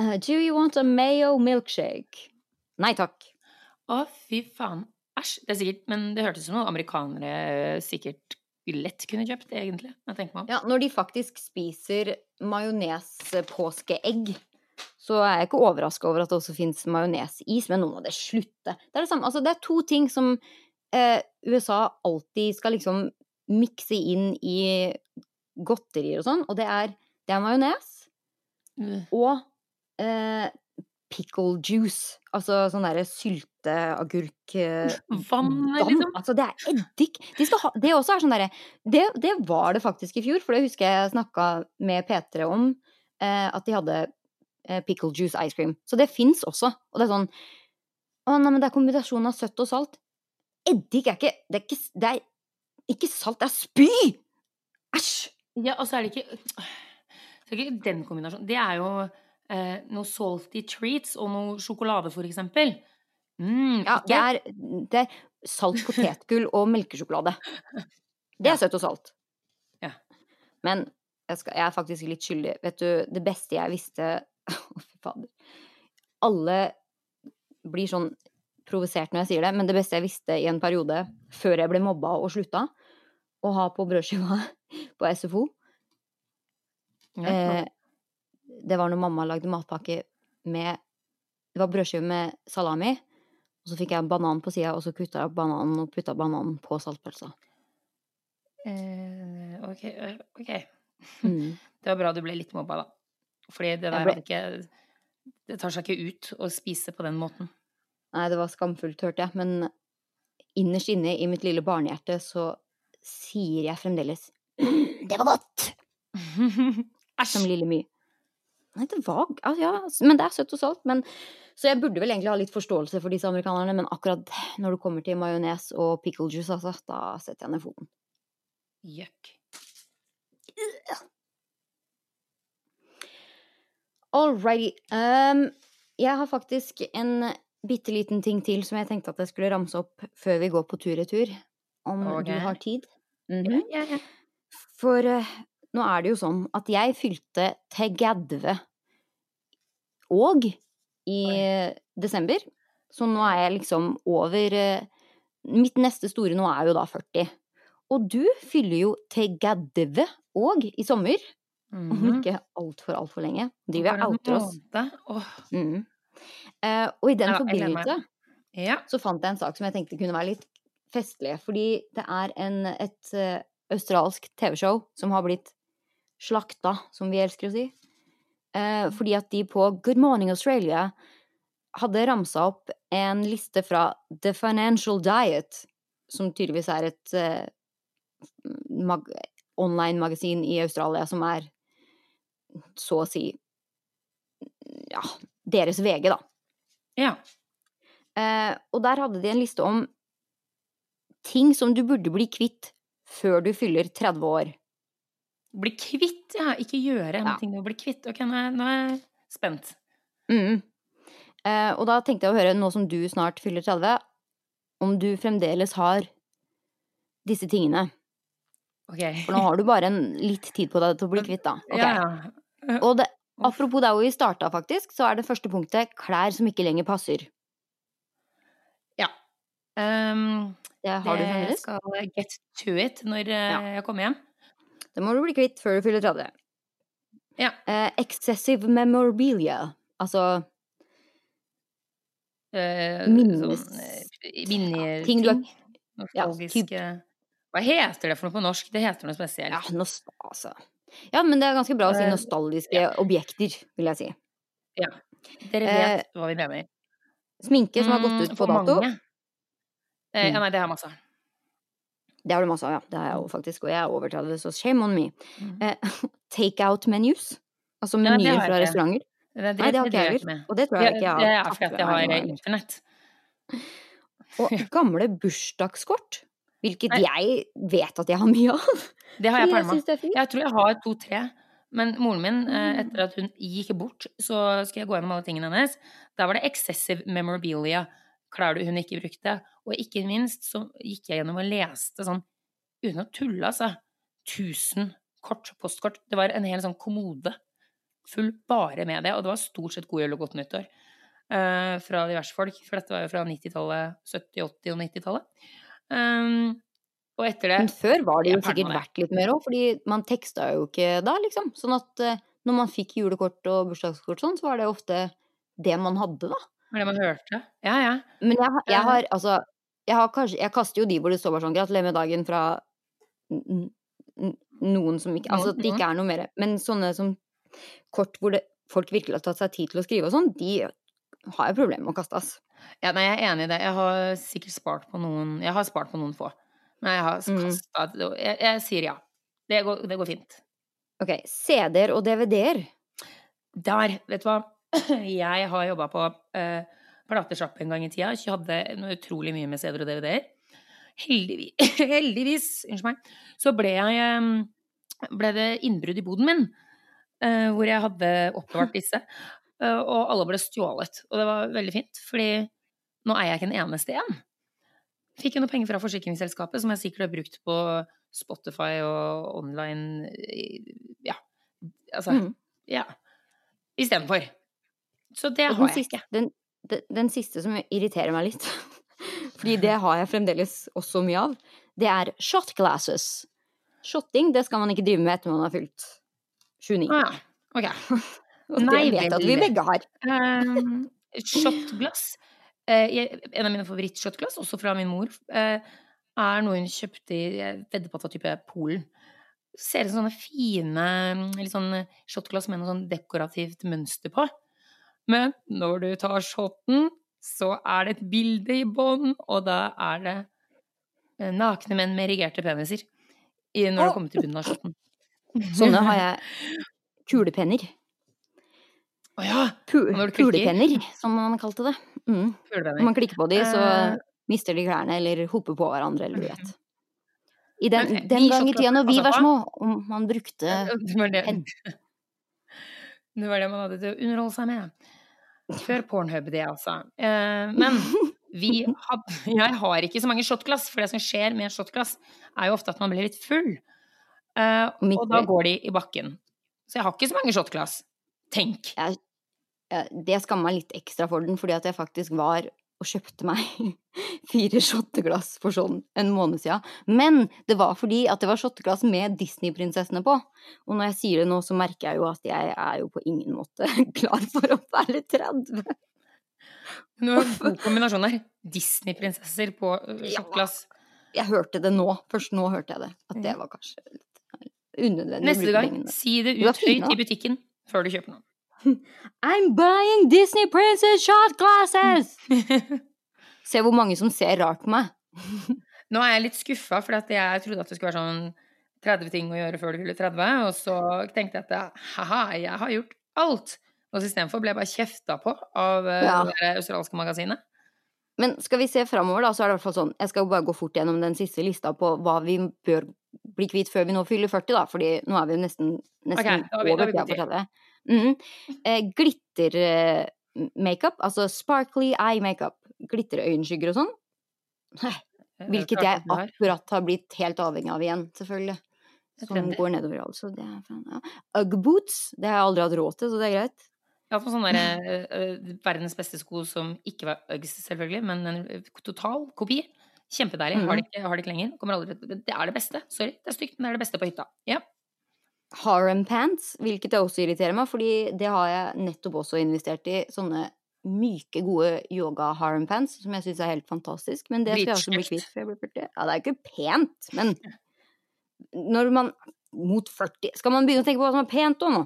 Uh, do you want a mayo milkshake? Nei takk. Å, fy faen. Æsj. Det er sikkert Men det hørtes ut som noe amerikanere eh, lett kunne kjøpt, egentlig. Jeg tenker meg om. Ja, når de faktisk spiser majones-påskeegg, så er jeg ikke overraska over at det også fins majonesis, men nå må det slutte. Det er det samme. Altså, det er to ting som eh, USA alltid skal liksom mikse inn i godterier og sånn, og det er, det er majones Mm. og eh, pickle juice. Altså sånn derre sylteagurk eh, Vann, liksom. altså det er eddik. De ha, det også er sånn derre det, det var det faktisk i fjor, for det husker jeg snakka med P3 om. Eh, at de hadde eh, pickle juice ice cream. Så det fins også. Og det er sånn Å nei, men det er kombinasjonen av søtt og salt. Eddik er ikke Det er ikke, det er ikke salt, det er spy! Æsj! Ja, og så er det ikke Det er ikke den kombinasjonen. Det er jo eh, noe salty treats og noe sjokolade, for eksempel. Mm, Ja, det er, det er salt potetgull og melkesjokolade. Det er søtt og salt. Ja. Men jeg, skal, jeg er faktisk litt skyldig. Vet du, det beste jeg visste (laughs) Å, fy fader. Alle blir sånn provosert når jeg sier det, men det beste jeg visste i en periode før jeg ble mobba og slutta å ha på brødskiva (laughs) på SFO, ja, eh, det var når mamma lagde matpakke med Det var brødskive med salami, og så fikk jeg banan på sida, og så kutta jeg bananen og putta bananen på saltpølsa. eh, ok, eh, ok. Mm. (laughs) Det var bra du ble litt mobba, da. Fordi det der ble- ikke Det tar seg ikke ut å spise på den måten. Nei, det var skamfullt, hørte jeg, men innerst inne i mitt lille barnehjerte så sier jeg fremdeles «Mm, (clears throat) Det var godt! (laughs) Som lille My. Nei, det var altså, Ja, men det er søtt og salt. Men, så jeg burde vel egentlig ha litt forståelse for disse amerikanerne, men akkurat når det kommer til majones og pickle juice, altså, da setter jeg ned foten. Jøkk. Alrighty. Um, jeg har faktisk en bitte liten ting til som jeg tenkte at jeg skulle ramse opp før vi går på tur-retur. Om okay. du har tid? Mm -hmm. ja, ja. For eh, nå er det jo sånn at jeg fylte til 30 og i Oi. desember. Så nå er jeg liksom over eh, Mitt neste store nå er jo da 40. Og du fyller jo til 30 og i sommer. Om Mhm. ikke altfor, altfor lenge. Driver jeg outer oss. Oh. Mm. Eh, og i den Ja, forbindelse Ja. så fant jeg en sak som jeg tenkte kunne være litt festlig. Fordi det er en, et, uh, australsk TV-show som har blitt slakta, som vi elsker å si. Eh, fordi at de på Good Morning Australia hadde ramsa opp en liste fra The Financial Diet, som tydeligvis er et eh, mag online-magasin i Australia som er så å si ja, deres VG, da. Ja. Eh, og der hadde de en liste om ting som du burde bli kvitt før du fyller 30 år. Bli kvitt, ja. Ikke gjøre Ja. ting du bli kvitt. Ok, nå er, nå er jeg spent. Mm. Eh, og da tenkte jeg å høre, nå som du snart fyller 30, om du fremdeles har disse tingene. Ok. For nå har du bare en litt tid på deg til å bli kvitt, da. Okay. Ja, ja. Og det, apropos der hvor vi starta, faktisk, så er det første punktet klær som ikke lenger passer. ja. Um, Det har du det fremdeles. skal get to it når eh, Ja. jeg kommer hjem. Det må du bli kvitt før du fyller 30. Ja. Eh, excessive memorabilia. Altså Eh, Minnes- Sånn eh. Ting du har- Ja, typ... Hva heter det for noe på norsk? Det heter noe spesielt. Ja, nost altså. ja, men det er ganske bra å si Eh, nostalgiske objekter, vil jeg si. Ja. Dere Eh, vet hva vi mener. Sminke som har gått ut Mm, på dato. Eh, ja, Mm. nei, det har masse. Det har du masse av, ja. Det har jeg jo faktisk, og jeg er over 30, så shame on me. Mm. Eh, (laughs) take out menus. Altså menyer fra jeg restauranter. Det, Nei, det har ikke jeg jeg heller. Og det tror jeg ikke jeg har. det er fordi jeg har internett. (laughs) Og gamle bursdagskort. Hvilket Nei. jeg vet at jeg har mye av. Det har jeg jeg pælma. fint. Jeg tror jeg har to-tre. Men moren min, eh, Mm. etter at hun gikk bort, så skal jeg gå gjennom alle tingene hennes. Da var det excessive memorabilia, klær du hun ikke brukte. Og ikke minst så gikk jeg gjennom og leste sånn, uten å tulle, altså, 1000 kort, postkort. Det var en hel sånn kommode full bare med det, og det var stort sett god jul og godt nyttår. uh, fra diverse folk, for dette var jo fra 90-tallet, 70-, 80- og 90-tallet. Um, og etter det Men før var det jo sikkert verdt litt mer òg, fordi man teksta jo ikke da, liksom. Sånn at uh, når man fikk julekort og bursdagskort sånn, så var det ofte det man hadde, da. Var det man hørte. Ja, ja. Men jeg, jeg har altså jeg, har kanskje, jeg kaster jo de hvor det står bare sånn 'gratulerer med dagen' fra noen som ikke Altså at det ikke er noe mer. Men sånne som kort hvor det, folk virkelig har tatt seg tid til å skrive og sånn, de har jeg problemer med å kaste, ass. Ja, nei, jeg er enig i det. Jeg har sikkert spart på noen Jeg har spart på noen få. Men jeg har Mm. jeg, jeg sier ja. Det går, det går fint. Ok, CD-er og DVD-er. Der, vet du hva. Jeg har jobba på eh, platesjappe en gang i tida. Jeg hadde noe utrolig mye med CD-er og DVD-er. Heldigvis, (laughs) heldigvis unnskyld meg, så ble, jeg, ble det innbrudd i boden min. eh, hvor jeg hadde oppbevart disse. (laughs) eh, og alle ble stjålet. Og det var veldig fint, fordi nå er jeg ikke en eneste en. Fikk jo noe penger fra forsikringsselskapet som jeg sikkert har brukt på Spotify og online eh, Ja. Altså, Mm. ja. Istedenfor. Så det har jeg ikke. den, den, den siste som irriterer meg litt, (laughs) fordi det har jeg fremdeles også mye av, det er shot glasses. Shotting det skal man ikke drive med etter man har fylt 29. Ah, ok. (laughs) Og det vet jeg at vi begge har. Um, shotglass. Eh, en av mine favorittshotglass, også fra min mor, eh, er noe hun kjøpte i vedder på at type Polen. Ser ut som sånne fine litt sånn shotglass med noe sånn dekorativt mønster på. Men når du tar shoten, så er det et bilde i bånn, og da er det eh, nakne menn med erigerte peniser når det du kommer til bunnen av shoten. (laughs) Sånne har jeg kulepenner. Å ja! Kulepenner, som man kalte det. Mm. Når man klikker på de, så Eh. mister de klærne eller hopper på hverandre, eller du vet. I den, eh, den gang i tida når vi var små, om man brukte (laughs) penn. (laughs) det var det man hadde til å underholde seg med. Før Pornhub, det altså. Eh, men vi (laughs) had, jeg har ikke så mange shotglass, for det som skjer med shotglass, er jo ofte at man blir litt full. Eh, og da går de i bakken. Så jeg har ikke så mange shotglass. Tenk. jeg, jeg, Det skammer meg litt ekstra for den, fordi at jeg faktisk var og kjøpte meg (laughs) fire shotteglass for sånn en måned siden. Men det var fordi at det var shotteglass med Disney-prinsessene på. Og når jeg sier det nå, så merker jeg jo at jeg er jo på ingen måte (laughs) klar for å være 30. Nå er det en god kombinasjon her. Disney-prinsesser på shotteglass. Ja. Jeg hørte det nå. Først nå hørte jeg det. At det var kanskje litt unødvendig. å Neste gang, si det ut høyt i butikken før du kjøper noe. I'm buying Disney Princess shot glasses! (laughs) Se hvor mange som ser rart på meg. Nå er jeg litt skuffa, for jeg trodde at det skulle være sånn 30 ting å gjøre før du fyller 30, og så tenkte jeg at haha, jeg har gjort alt. Og istedenfor ble jeg bare kjefta på av eh, Ja. det australske magasinet. Men skal vi se framover, da, så er det i hvert fall sånn Jeg skal bare gå fort gjennom den siste lista på hva vi bør bli kvitt før vi nå fyller 40, da. Fordi nå er vi nesten, nesten okay, vi- over tida for 30. Mhm. eh, Glitter-makeup, altså sparkly eye makeup. Glitterøyenskygger og sånn. Eh, Hvilket jeg akkurat har blitt helt avhengig av igjen, selvfølgelig. Som går nedover, altså. Det er fan, ja. Ugg-boots, det har jeg aldri hatt råd til, så det er greit. Ja, for sånne der, (laughs) eh, eh, verdens beste sko som ikke var Uggs, selvfølgelig, men en eh, total kopi. Kjempedeilig. Har det ikke, har det ikke lenger. Kommer aldri, det er det beste. Sorry, det er stygt, men det er det beste på hytta. Ja. Harem pants, hvilket jeg også irriterer meg, fordi det har jeg nettopp også investert i. Sånne myke, gode yoga-harem pants, som jeg syns er helt fantastisk. Men det skal jeg også bli kvitt før jeg blir 40. Ja, det er ikke pent, men når man Mot 40 Skal man begynne å tenke på hva som er pent òg nå?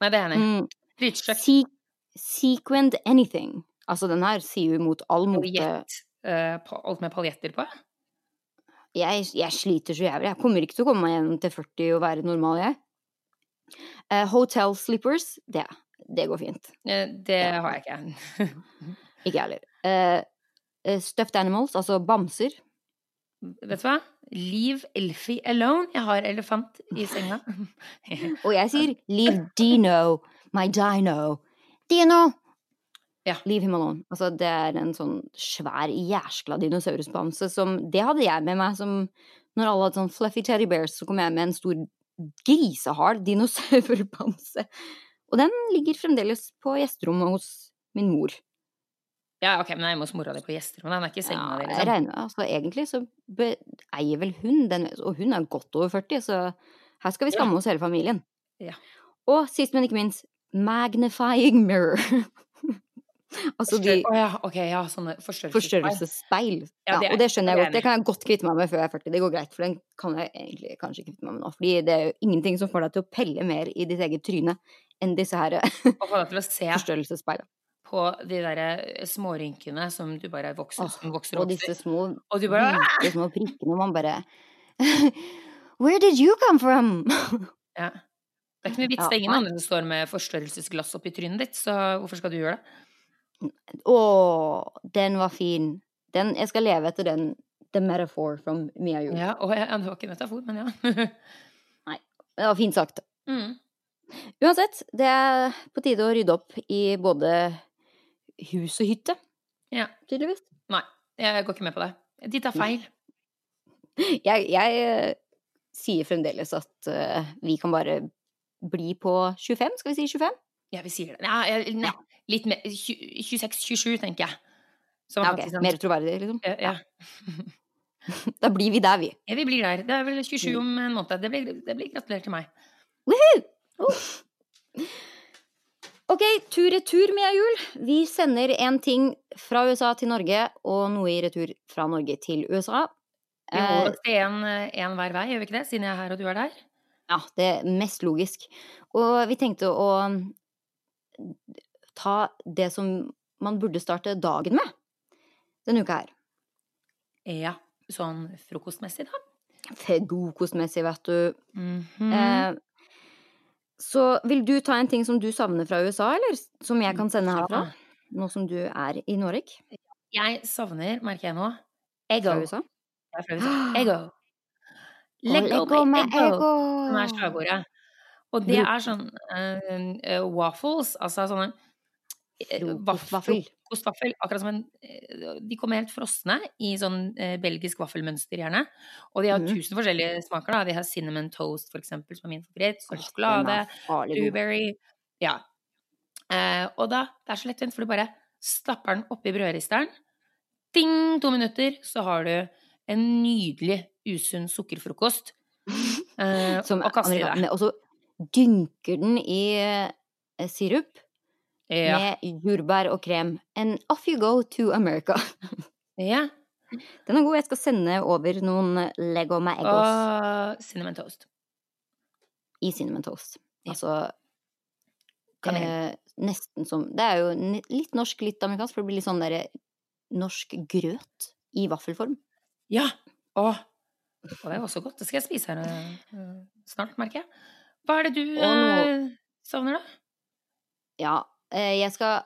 Nei, det er enig. Mm, Dritstygt. se sequined anything. Altså, den her sier jo imot all mote pa- alt med paljetter på. jeg, jeg sliter så jævlig. Jeg kommer ikke til å komme meg gjennom til 40 og være normal, jeg. Eh, hotel slippers, det, det går fint. Eh, det har jeg ikke. (laughs) Ikke jeg heller. Eh, stuffed animals, altså bamser. Vet du hva? Leave Elfie alone. Jeg har elefant i senga. Og jeg sier (laughs) leave Dino, my dino. Dino! Ja. Leave him alone. Altså, det er en sånn svær jæskla dinosaurusbamse som Det hadde jeg med meg som Når alle hadde sånn fluffy teddy bears, så kom jeg med en stor grisehard dinosaurbamse. Og den ligger fremdeles på gjesterommet hos min mor. Ja, ok, men jeg er hjemme hos mora di på gjesterommet. Den er ikke i senga Ja, di, jeg liksom. regner altså Egentlig så eier vel hun den, og hun er godt over 40, så her skal vi skamme oss hele familien. Ja. Og sist, men ikke minst, magnifying mirror. (laughs) altså de Å ja, ok, ja, sånne forstørrelsesspeil. Ja, det er- og det skjønner jeg godt. Det kan jeg godt kvitte meg med før jeg er 40. Det går greit, for den kan jeg egentlig kanskje kvitte meg med nå. Fordi det er jo ingenting som får deg til å pelle mer i ditt eget tryne enn disse her (laughs) forstørrelsesspeilene. på de der smårynkene som du bare vokser, som vokser og Og disse små Og du bare hvite små prikkene, og man bare (laughs) Where did you come from? Ja. Det er ikke noe vits. Det er ingen andre som står med forstørrelsesglass oppi trynet ditt, så hvorfor skal du gjøre det? Å, den var fin. Den, jeg skal leve etter den The Metaphor from Mia Jul. Ja, og jeg, det var ikke metafor, men ja. (laughs) Nei. Det var fint sagt. mm. Uansett, det er på tide å rydde opp i både hus og hytte, ja. tydeligvis. Nei, jeg går ikke med på det. De tar feil. (laughs) Jeg, jeg eh, sier fremdeles at uh, vi kan bare bli på 25, skal vi si 25? Ja, vi sier det. Nei, jeg- nei, litt mer 26-27, tenker jeg. Som Ja, ok, sånn- Mer troverdig, liksom. Ja, ja. (laughs) Da blir vi der, vi. ja, vi blir der. Det er vel Mm. 27 om en måned. Det blir, det blir gratulerer til meg. Ok, tur-retur, Mia Juel. Vi sender en ting fra USA til Norge, og noe i retur fra Norge til USA. Vi må holder se én hver vei, gjør vi ikke det? Siden jeg er her og du er der. Ja, det er mest logisk. Og vi tenkte å ta det som man burde starte dagen med denne uka her. Ja, sånn frokostmessig, da. Frokostmessig, vet du. Mhm. Eh, så vil du ta en ting som du savner fra USA, eller som jeg kan sende herfra? Nå som du er i Norge? Jeg savner, merker jeg nå, Fra USA? Er fra USA. (gasps) Lego, Lego med eggo! som er slagordet. Og det er sånn uh, uh, waffles, altså sånne Frokostvaffel. Frokostvaffel. Akkurat som en eh, De kommer helt frosne i sånn eh, belgisk vaffelmønster, gjerne. Og de har mm. tusen forskjellige smaker. da. De har cinnamon toast, for eksempel, som er min favoritt. Sjokolade. er. Blueberry. Ja. Eh, og da, det er så lettvint, for du bare stapper den oppi brødristeren. Ding! To minutter, så har du en nydelig usunn sukkerfrokost. (laughs) Eh, Som og kaster i deg. Og så dynker den i eh, sirup Ja. med jordbær og krem. And off you go to America. (laughs) ja. Den er god. Jeg skal sende over noen Lego Magos Og cinnamon toast. i cinnamon toast. Ja. Altså eh, nesten som Det er jo litt norsk, litt amerikansk, for det blir litt sånn derre norsk grøt i vaffelform. Ja! Åh. Og det er også godt. Det skal jeg spise her eh, snart, merker jeg. Hva er det du nå- eh, savner, da? Ja, eh, jeg skal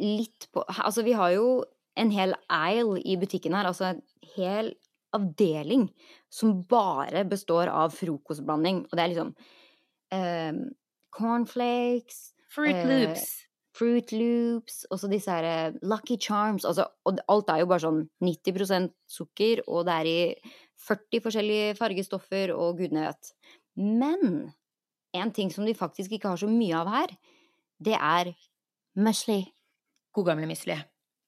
litt på Altså, vi har jo en hel aisle i butikken her, altså en hel avdeling som bare består av frokostblanding, og det er liksom eh, cornflakes, Fruit Eh, Loops. Fruit Loops, og så disse her eh, Lucky Charms, altså, og alt er jo bare sånn 90% sukker, og det er i 40 forskjellige fargestoffer, og gudene vet. Men en ting som de faktisk ikke har så mye av her, det er musli. God gamle musli.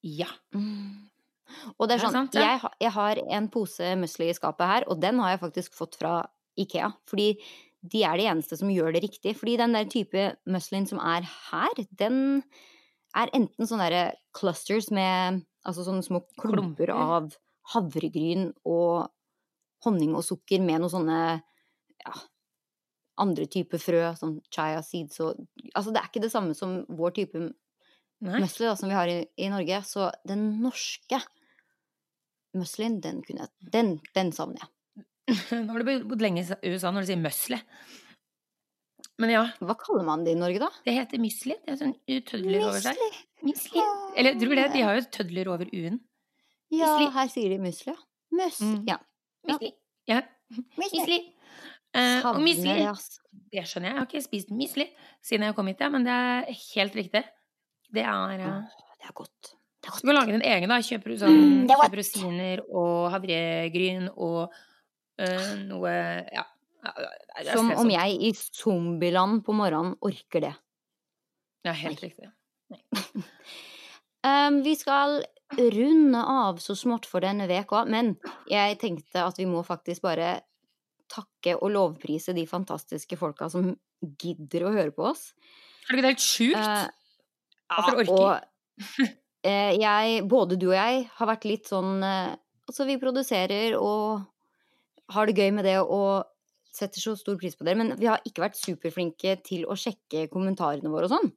Ja. Mm. Og det er Det er sånn, sant, ja. jeg, ha- jeg har en pose musli i skapet her, og den har jeg faktisk fått fra Ikea, fordi de er de eneste som gjør det riktig. Fordi den der type muslin som er her, den er enten sånne der clusters med altså sånne små Klumper. av havregryn og honning og sukker med noen sånne ja, andre typer frø, som chaya seeds og Altså det er ikke det samme som vår type musli som vi har i, i Norge. Så den norske muslin, den kunne jeg Den, den savner jeg. (laughs) Nå har du bodd lenge i USA når du sier musli. Men ja, Hva kaller man det i Norge, da? det heter musli. Det er sånn tødler over seg. Musli. Eller tror du det? De har jo tødler over u-en. Ja, her sier de musli, ja. Musli. Mm. Ja. Musli. Ja. Musli. Eh, og Savner musli det, skjønner jeg. Jeg har ikke spist misli siden jeg kom hit, ja, men det er helt riktig. Det er uh, det er godt. Det er Du kan lage din egen, da. Kjøper du sånn Mm, er Kjøper rosiner og havregryn og uh, noe Ja. Som om jeg i zombieland på morgenen orker det. Ja, helt riktig. Um, (laughs) vi skal runde av så smått for denne veka, men jeg tenkte at vi må faktisk bare takke og lovprise de fantastiske folka som gidder å høre på oss. Er det ikke helt sjukt? Eh, Hvorfor orker? Og uh, jeg, både du og jeg, har vært litt sånn uh, Altså, vi produserer og har det gøy med det og setter så stor pris på dere, men vi har ikke vært superflinke til å sjekke kommentarene våre og sånn.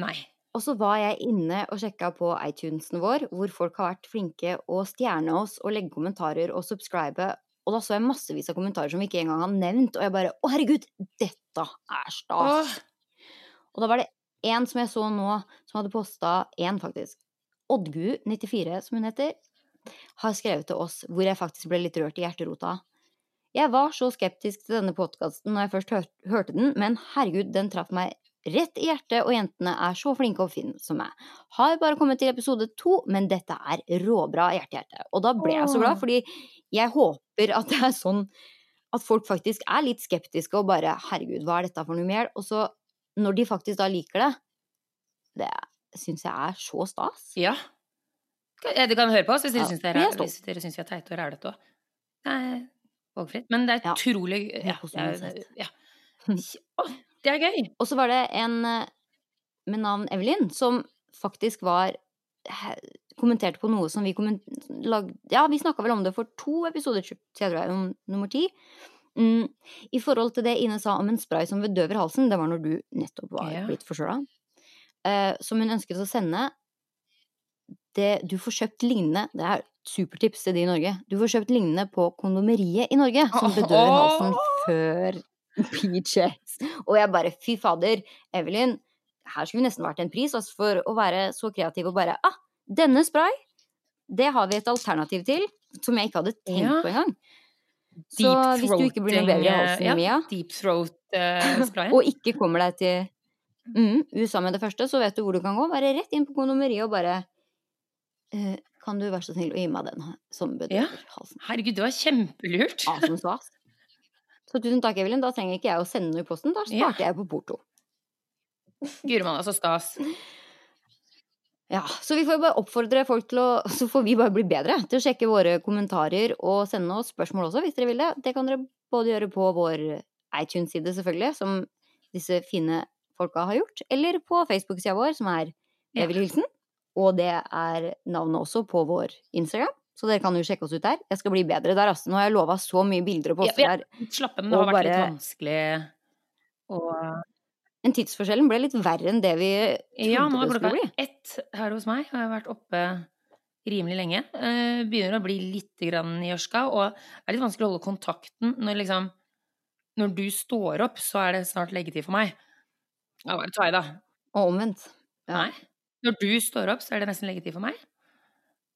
Nei. Og så var jeg inne og sjekka på iTunesen vår, hvor folk har vært flinke å stjerne oss og legge kommentarer og subscribe. Og da så jeg massevis av kommentarer som vi ikke engang har nevnt, og jeg bare å herregud, dette er stas. Åh, Og da var det en som jeg så nå, som hadde posta én, faktisk. Oddgu94, som hun heter, har skrevet til oss hvor jeg faktisk ble litt rørt i hjerterota. Jeg var så skeptisk til denne podkasten når jeg først hør, hørte den, men herregud, den traff meg rett i hjertet, og jentene er så flinke og fine som meg. Har bare kommet til episode to, men dette er råbra hjerte-hjerte. Og da ble jeg så glad, fordi jeg håper at det er sånn at folk faktisk er litt skeptiske og bare herregud, hva er dette for noe mer? Og så når de faktisk da liker det, det syns jeg er så stas. ja. Eh, kan høre på oss hvis dere Ja, syns vi er dere teite og rælete òg. Valgfritt. Men det er Ja. utrolig ja, ja, uansett. ja. (laughs) Det er gøy! Og så var det en eh, med navn Evelyn som faktisk var kommenterte på noe som vi lagde Ja, vi snakka vel om det for to episoder siden, om nummer ti. Mm, I forhold til det Ine sa om en spray som bedøver halsen, det var når du nettopp var Ja. blitt forkjøla, uh, som hun ønsket å sende det Du får kjøpt lignende Det er supertips til de i Norge. Du får kjøpt lignende på kondomeriet i Norge, som bedøver halsen før (laughs) PJs. Og jeg bare fy fader, Evelyn, her skulle vi nesten vært en pris altså, for å være så kreativ og bare ah, denne spray, det har vi et alternativ til, som jeg ikke hadde tenkt Ja. på engang. Så hvis du ikke blir noe bedre i halsen, ja, Mia, Deep throat, (laughs) uh, og ikke kommer deg til mm, USA med det første, så vet du hvor du kan gå. Være rett inn på kondomeriet og bare uh, Kan du være så snill å gi meg den som bedøver Ja. halsen? Herregud, det var kjempelurt! Awesome stas. Så tusen takk, Evelyn. Da trenger ikke jeg å sende noe i posten. Da Ja. starter jeg på porto. Guri malla, så stas. Ja, så vi får bare oppfordre folk til å Så får vi bare bli bedre til å sjekke våre kommentarer og sende oss spørsmål også, hvis dere vil det. Det kan dere både gjøre på vår iTunes-side, selvfølgelig, som disse fine folka har gjort, eller på Facebook-sida vår, som er Evel Hilsen. Og det er navnet også på vår Instagram. Så dere kan jo sjekke oss ut der. Jeg skal bli bedre der, altså. Nå har jeg lova så mye bilder og poste poster ja. der. Slapp av, det har vært litt vanskelig å Men tidsforskjellen ble litt verre enn det vi Ja, nå trodde er det skulle bli. ett her hos meg. Har jeg vært oppe rimelig lenge. Eh, begynner å bli litt grann i ørska, og det er litt vanskelig å holde kontakten når liksom Når du står opp, så er det snart leggetid for meg. Ja, bare ta i, da. Og omvendt. Ja. Nei. Når du står opp, så er det nesten leggetid for meg.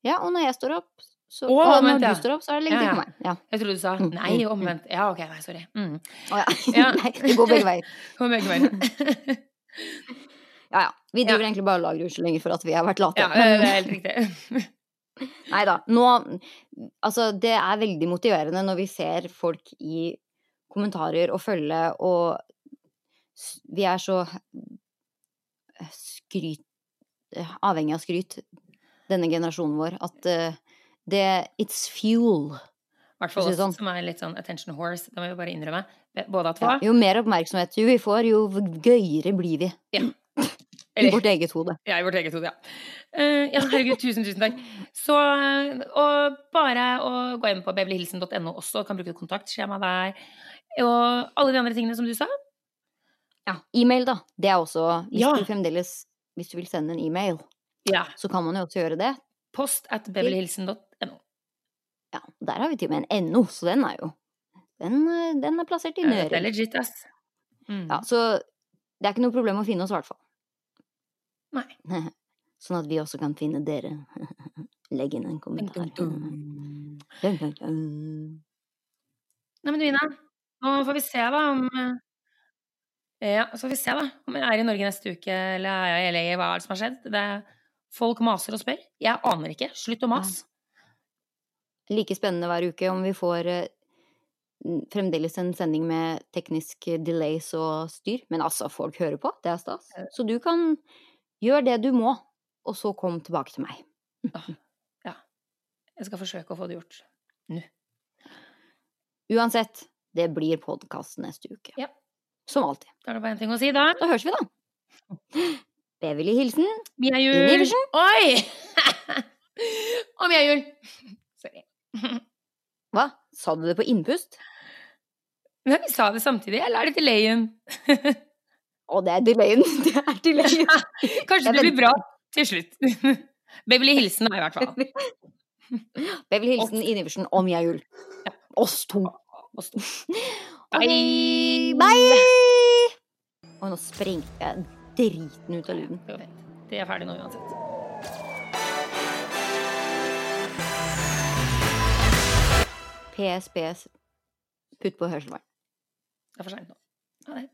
Ja, og når jeg står opp, så, oh, og når du står opp, så er det lenge til ja. for meg. Ja. Jeg trodde du sa Mm, nei, mm, omvendt. Ja, ok, nei, sorry. Mm. oh, ja. Ja. (laughs) (laughs) Nei, det går begge veier. (laughs) går begge veier. Ja, ja. Vi driver Ja. egentlig bare og lager unnskyldninger for at vi har vært late. Ja, det er helt riktig. Nei da. Nå Altså, det er veldig motiverende når vi ser folk i kommentarer og følge, og vi er så skryt Avhengig av skryt, denne generasjonen vår, at uh, det It's fuel. I hvert fall oss sånn. som er litt sånn attention horse, det må vi bare innrømme. Både at Ja, jo mer oppmerksomhet vi får, jo gøyere blir vi. (clears throat) I Eller- vårt eget hode. Ja, i vårt eget hode, ja. Uh, ja, herregud, tusen, tusen takk. Så eh, og bare å gå inn på beverlyhilsen.no også, kan bruke kontaktskjema der. Og alle de andre tingene som du sa. Ja. E-mail, da. Det er også Hvis Ja. du fremdeles Hvis du vil sende en e-mail, Ja. så kan man jo også gjøre det. Post at beverlyhilsen.no. Ja, der har vi til og med en NO, så den er jo Den, eh, den er plassert i Ja, Det er legit, ass. Mm. Ja, så det er ikke noe problem å finne oss, i hvert fall. Nei. (laughs) Sånn at vi også kan finne dere. (laughs) Legg inn en kommentar. (laughs) Nei, men du, Ina. Nå får vi se, da, om eh, Ja, så får vi se, da. Om jeg er i Norge neste uke, eller er jeg i LA, hva er det som har skjedd? Det er, folk maser og spør. Jeg aner ikke. Slutt å mase. Like spennende hver uke om vi får eh, fremdeles en sending med teknisk delays og styr. Men altså, folk hører på. Det er stas. Så du kan gjøre det du må, og så kom tilbake til meg. ja. Jeg skal forsøke å få det gjort nå. Uansett, det blir podkast neste uke. Ja. Som alltid. Da er det bare én ting å si, da. Da høres vi, da. (laughs) Beverly Hilsen. Mia Jul. Iversen. Oi! (laughs) Og Mia Jul. (laughs) Sorry. (laughs) Hva? Sa du det på innpust? Nei, vi sa det samtidig. Eller er det leien. Å, det er delayen. Det er delayen. Kanskje det blir bra til slutt. Beverly Hilsen, da, i hvert fall. Beverly Hilsen, Inn Iversen og Mia Juel. Oss to. Oss to. Bye! Bye! Og nå sprengte jeg driten ut av lyden. Det. Det er ferdig nå uansett. PS, PS. Putt på hørselvern. Det er for seint nå. Ha det.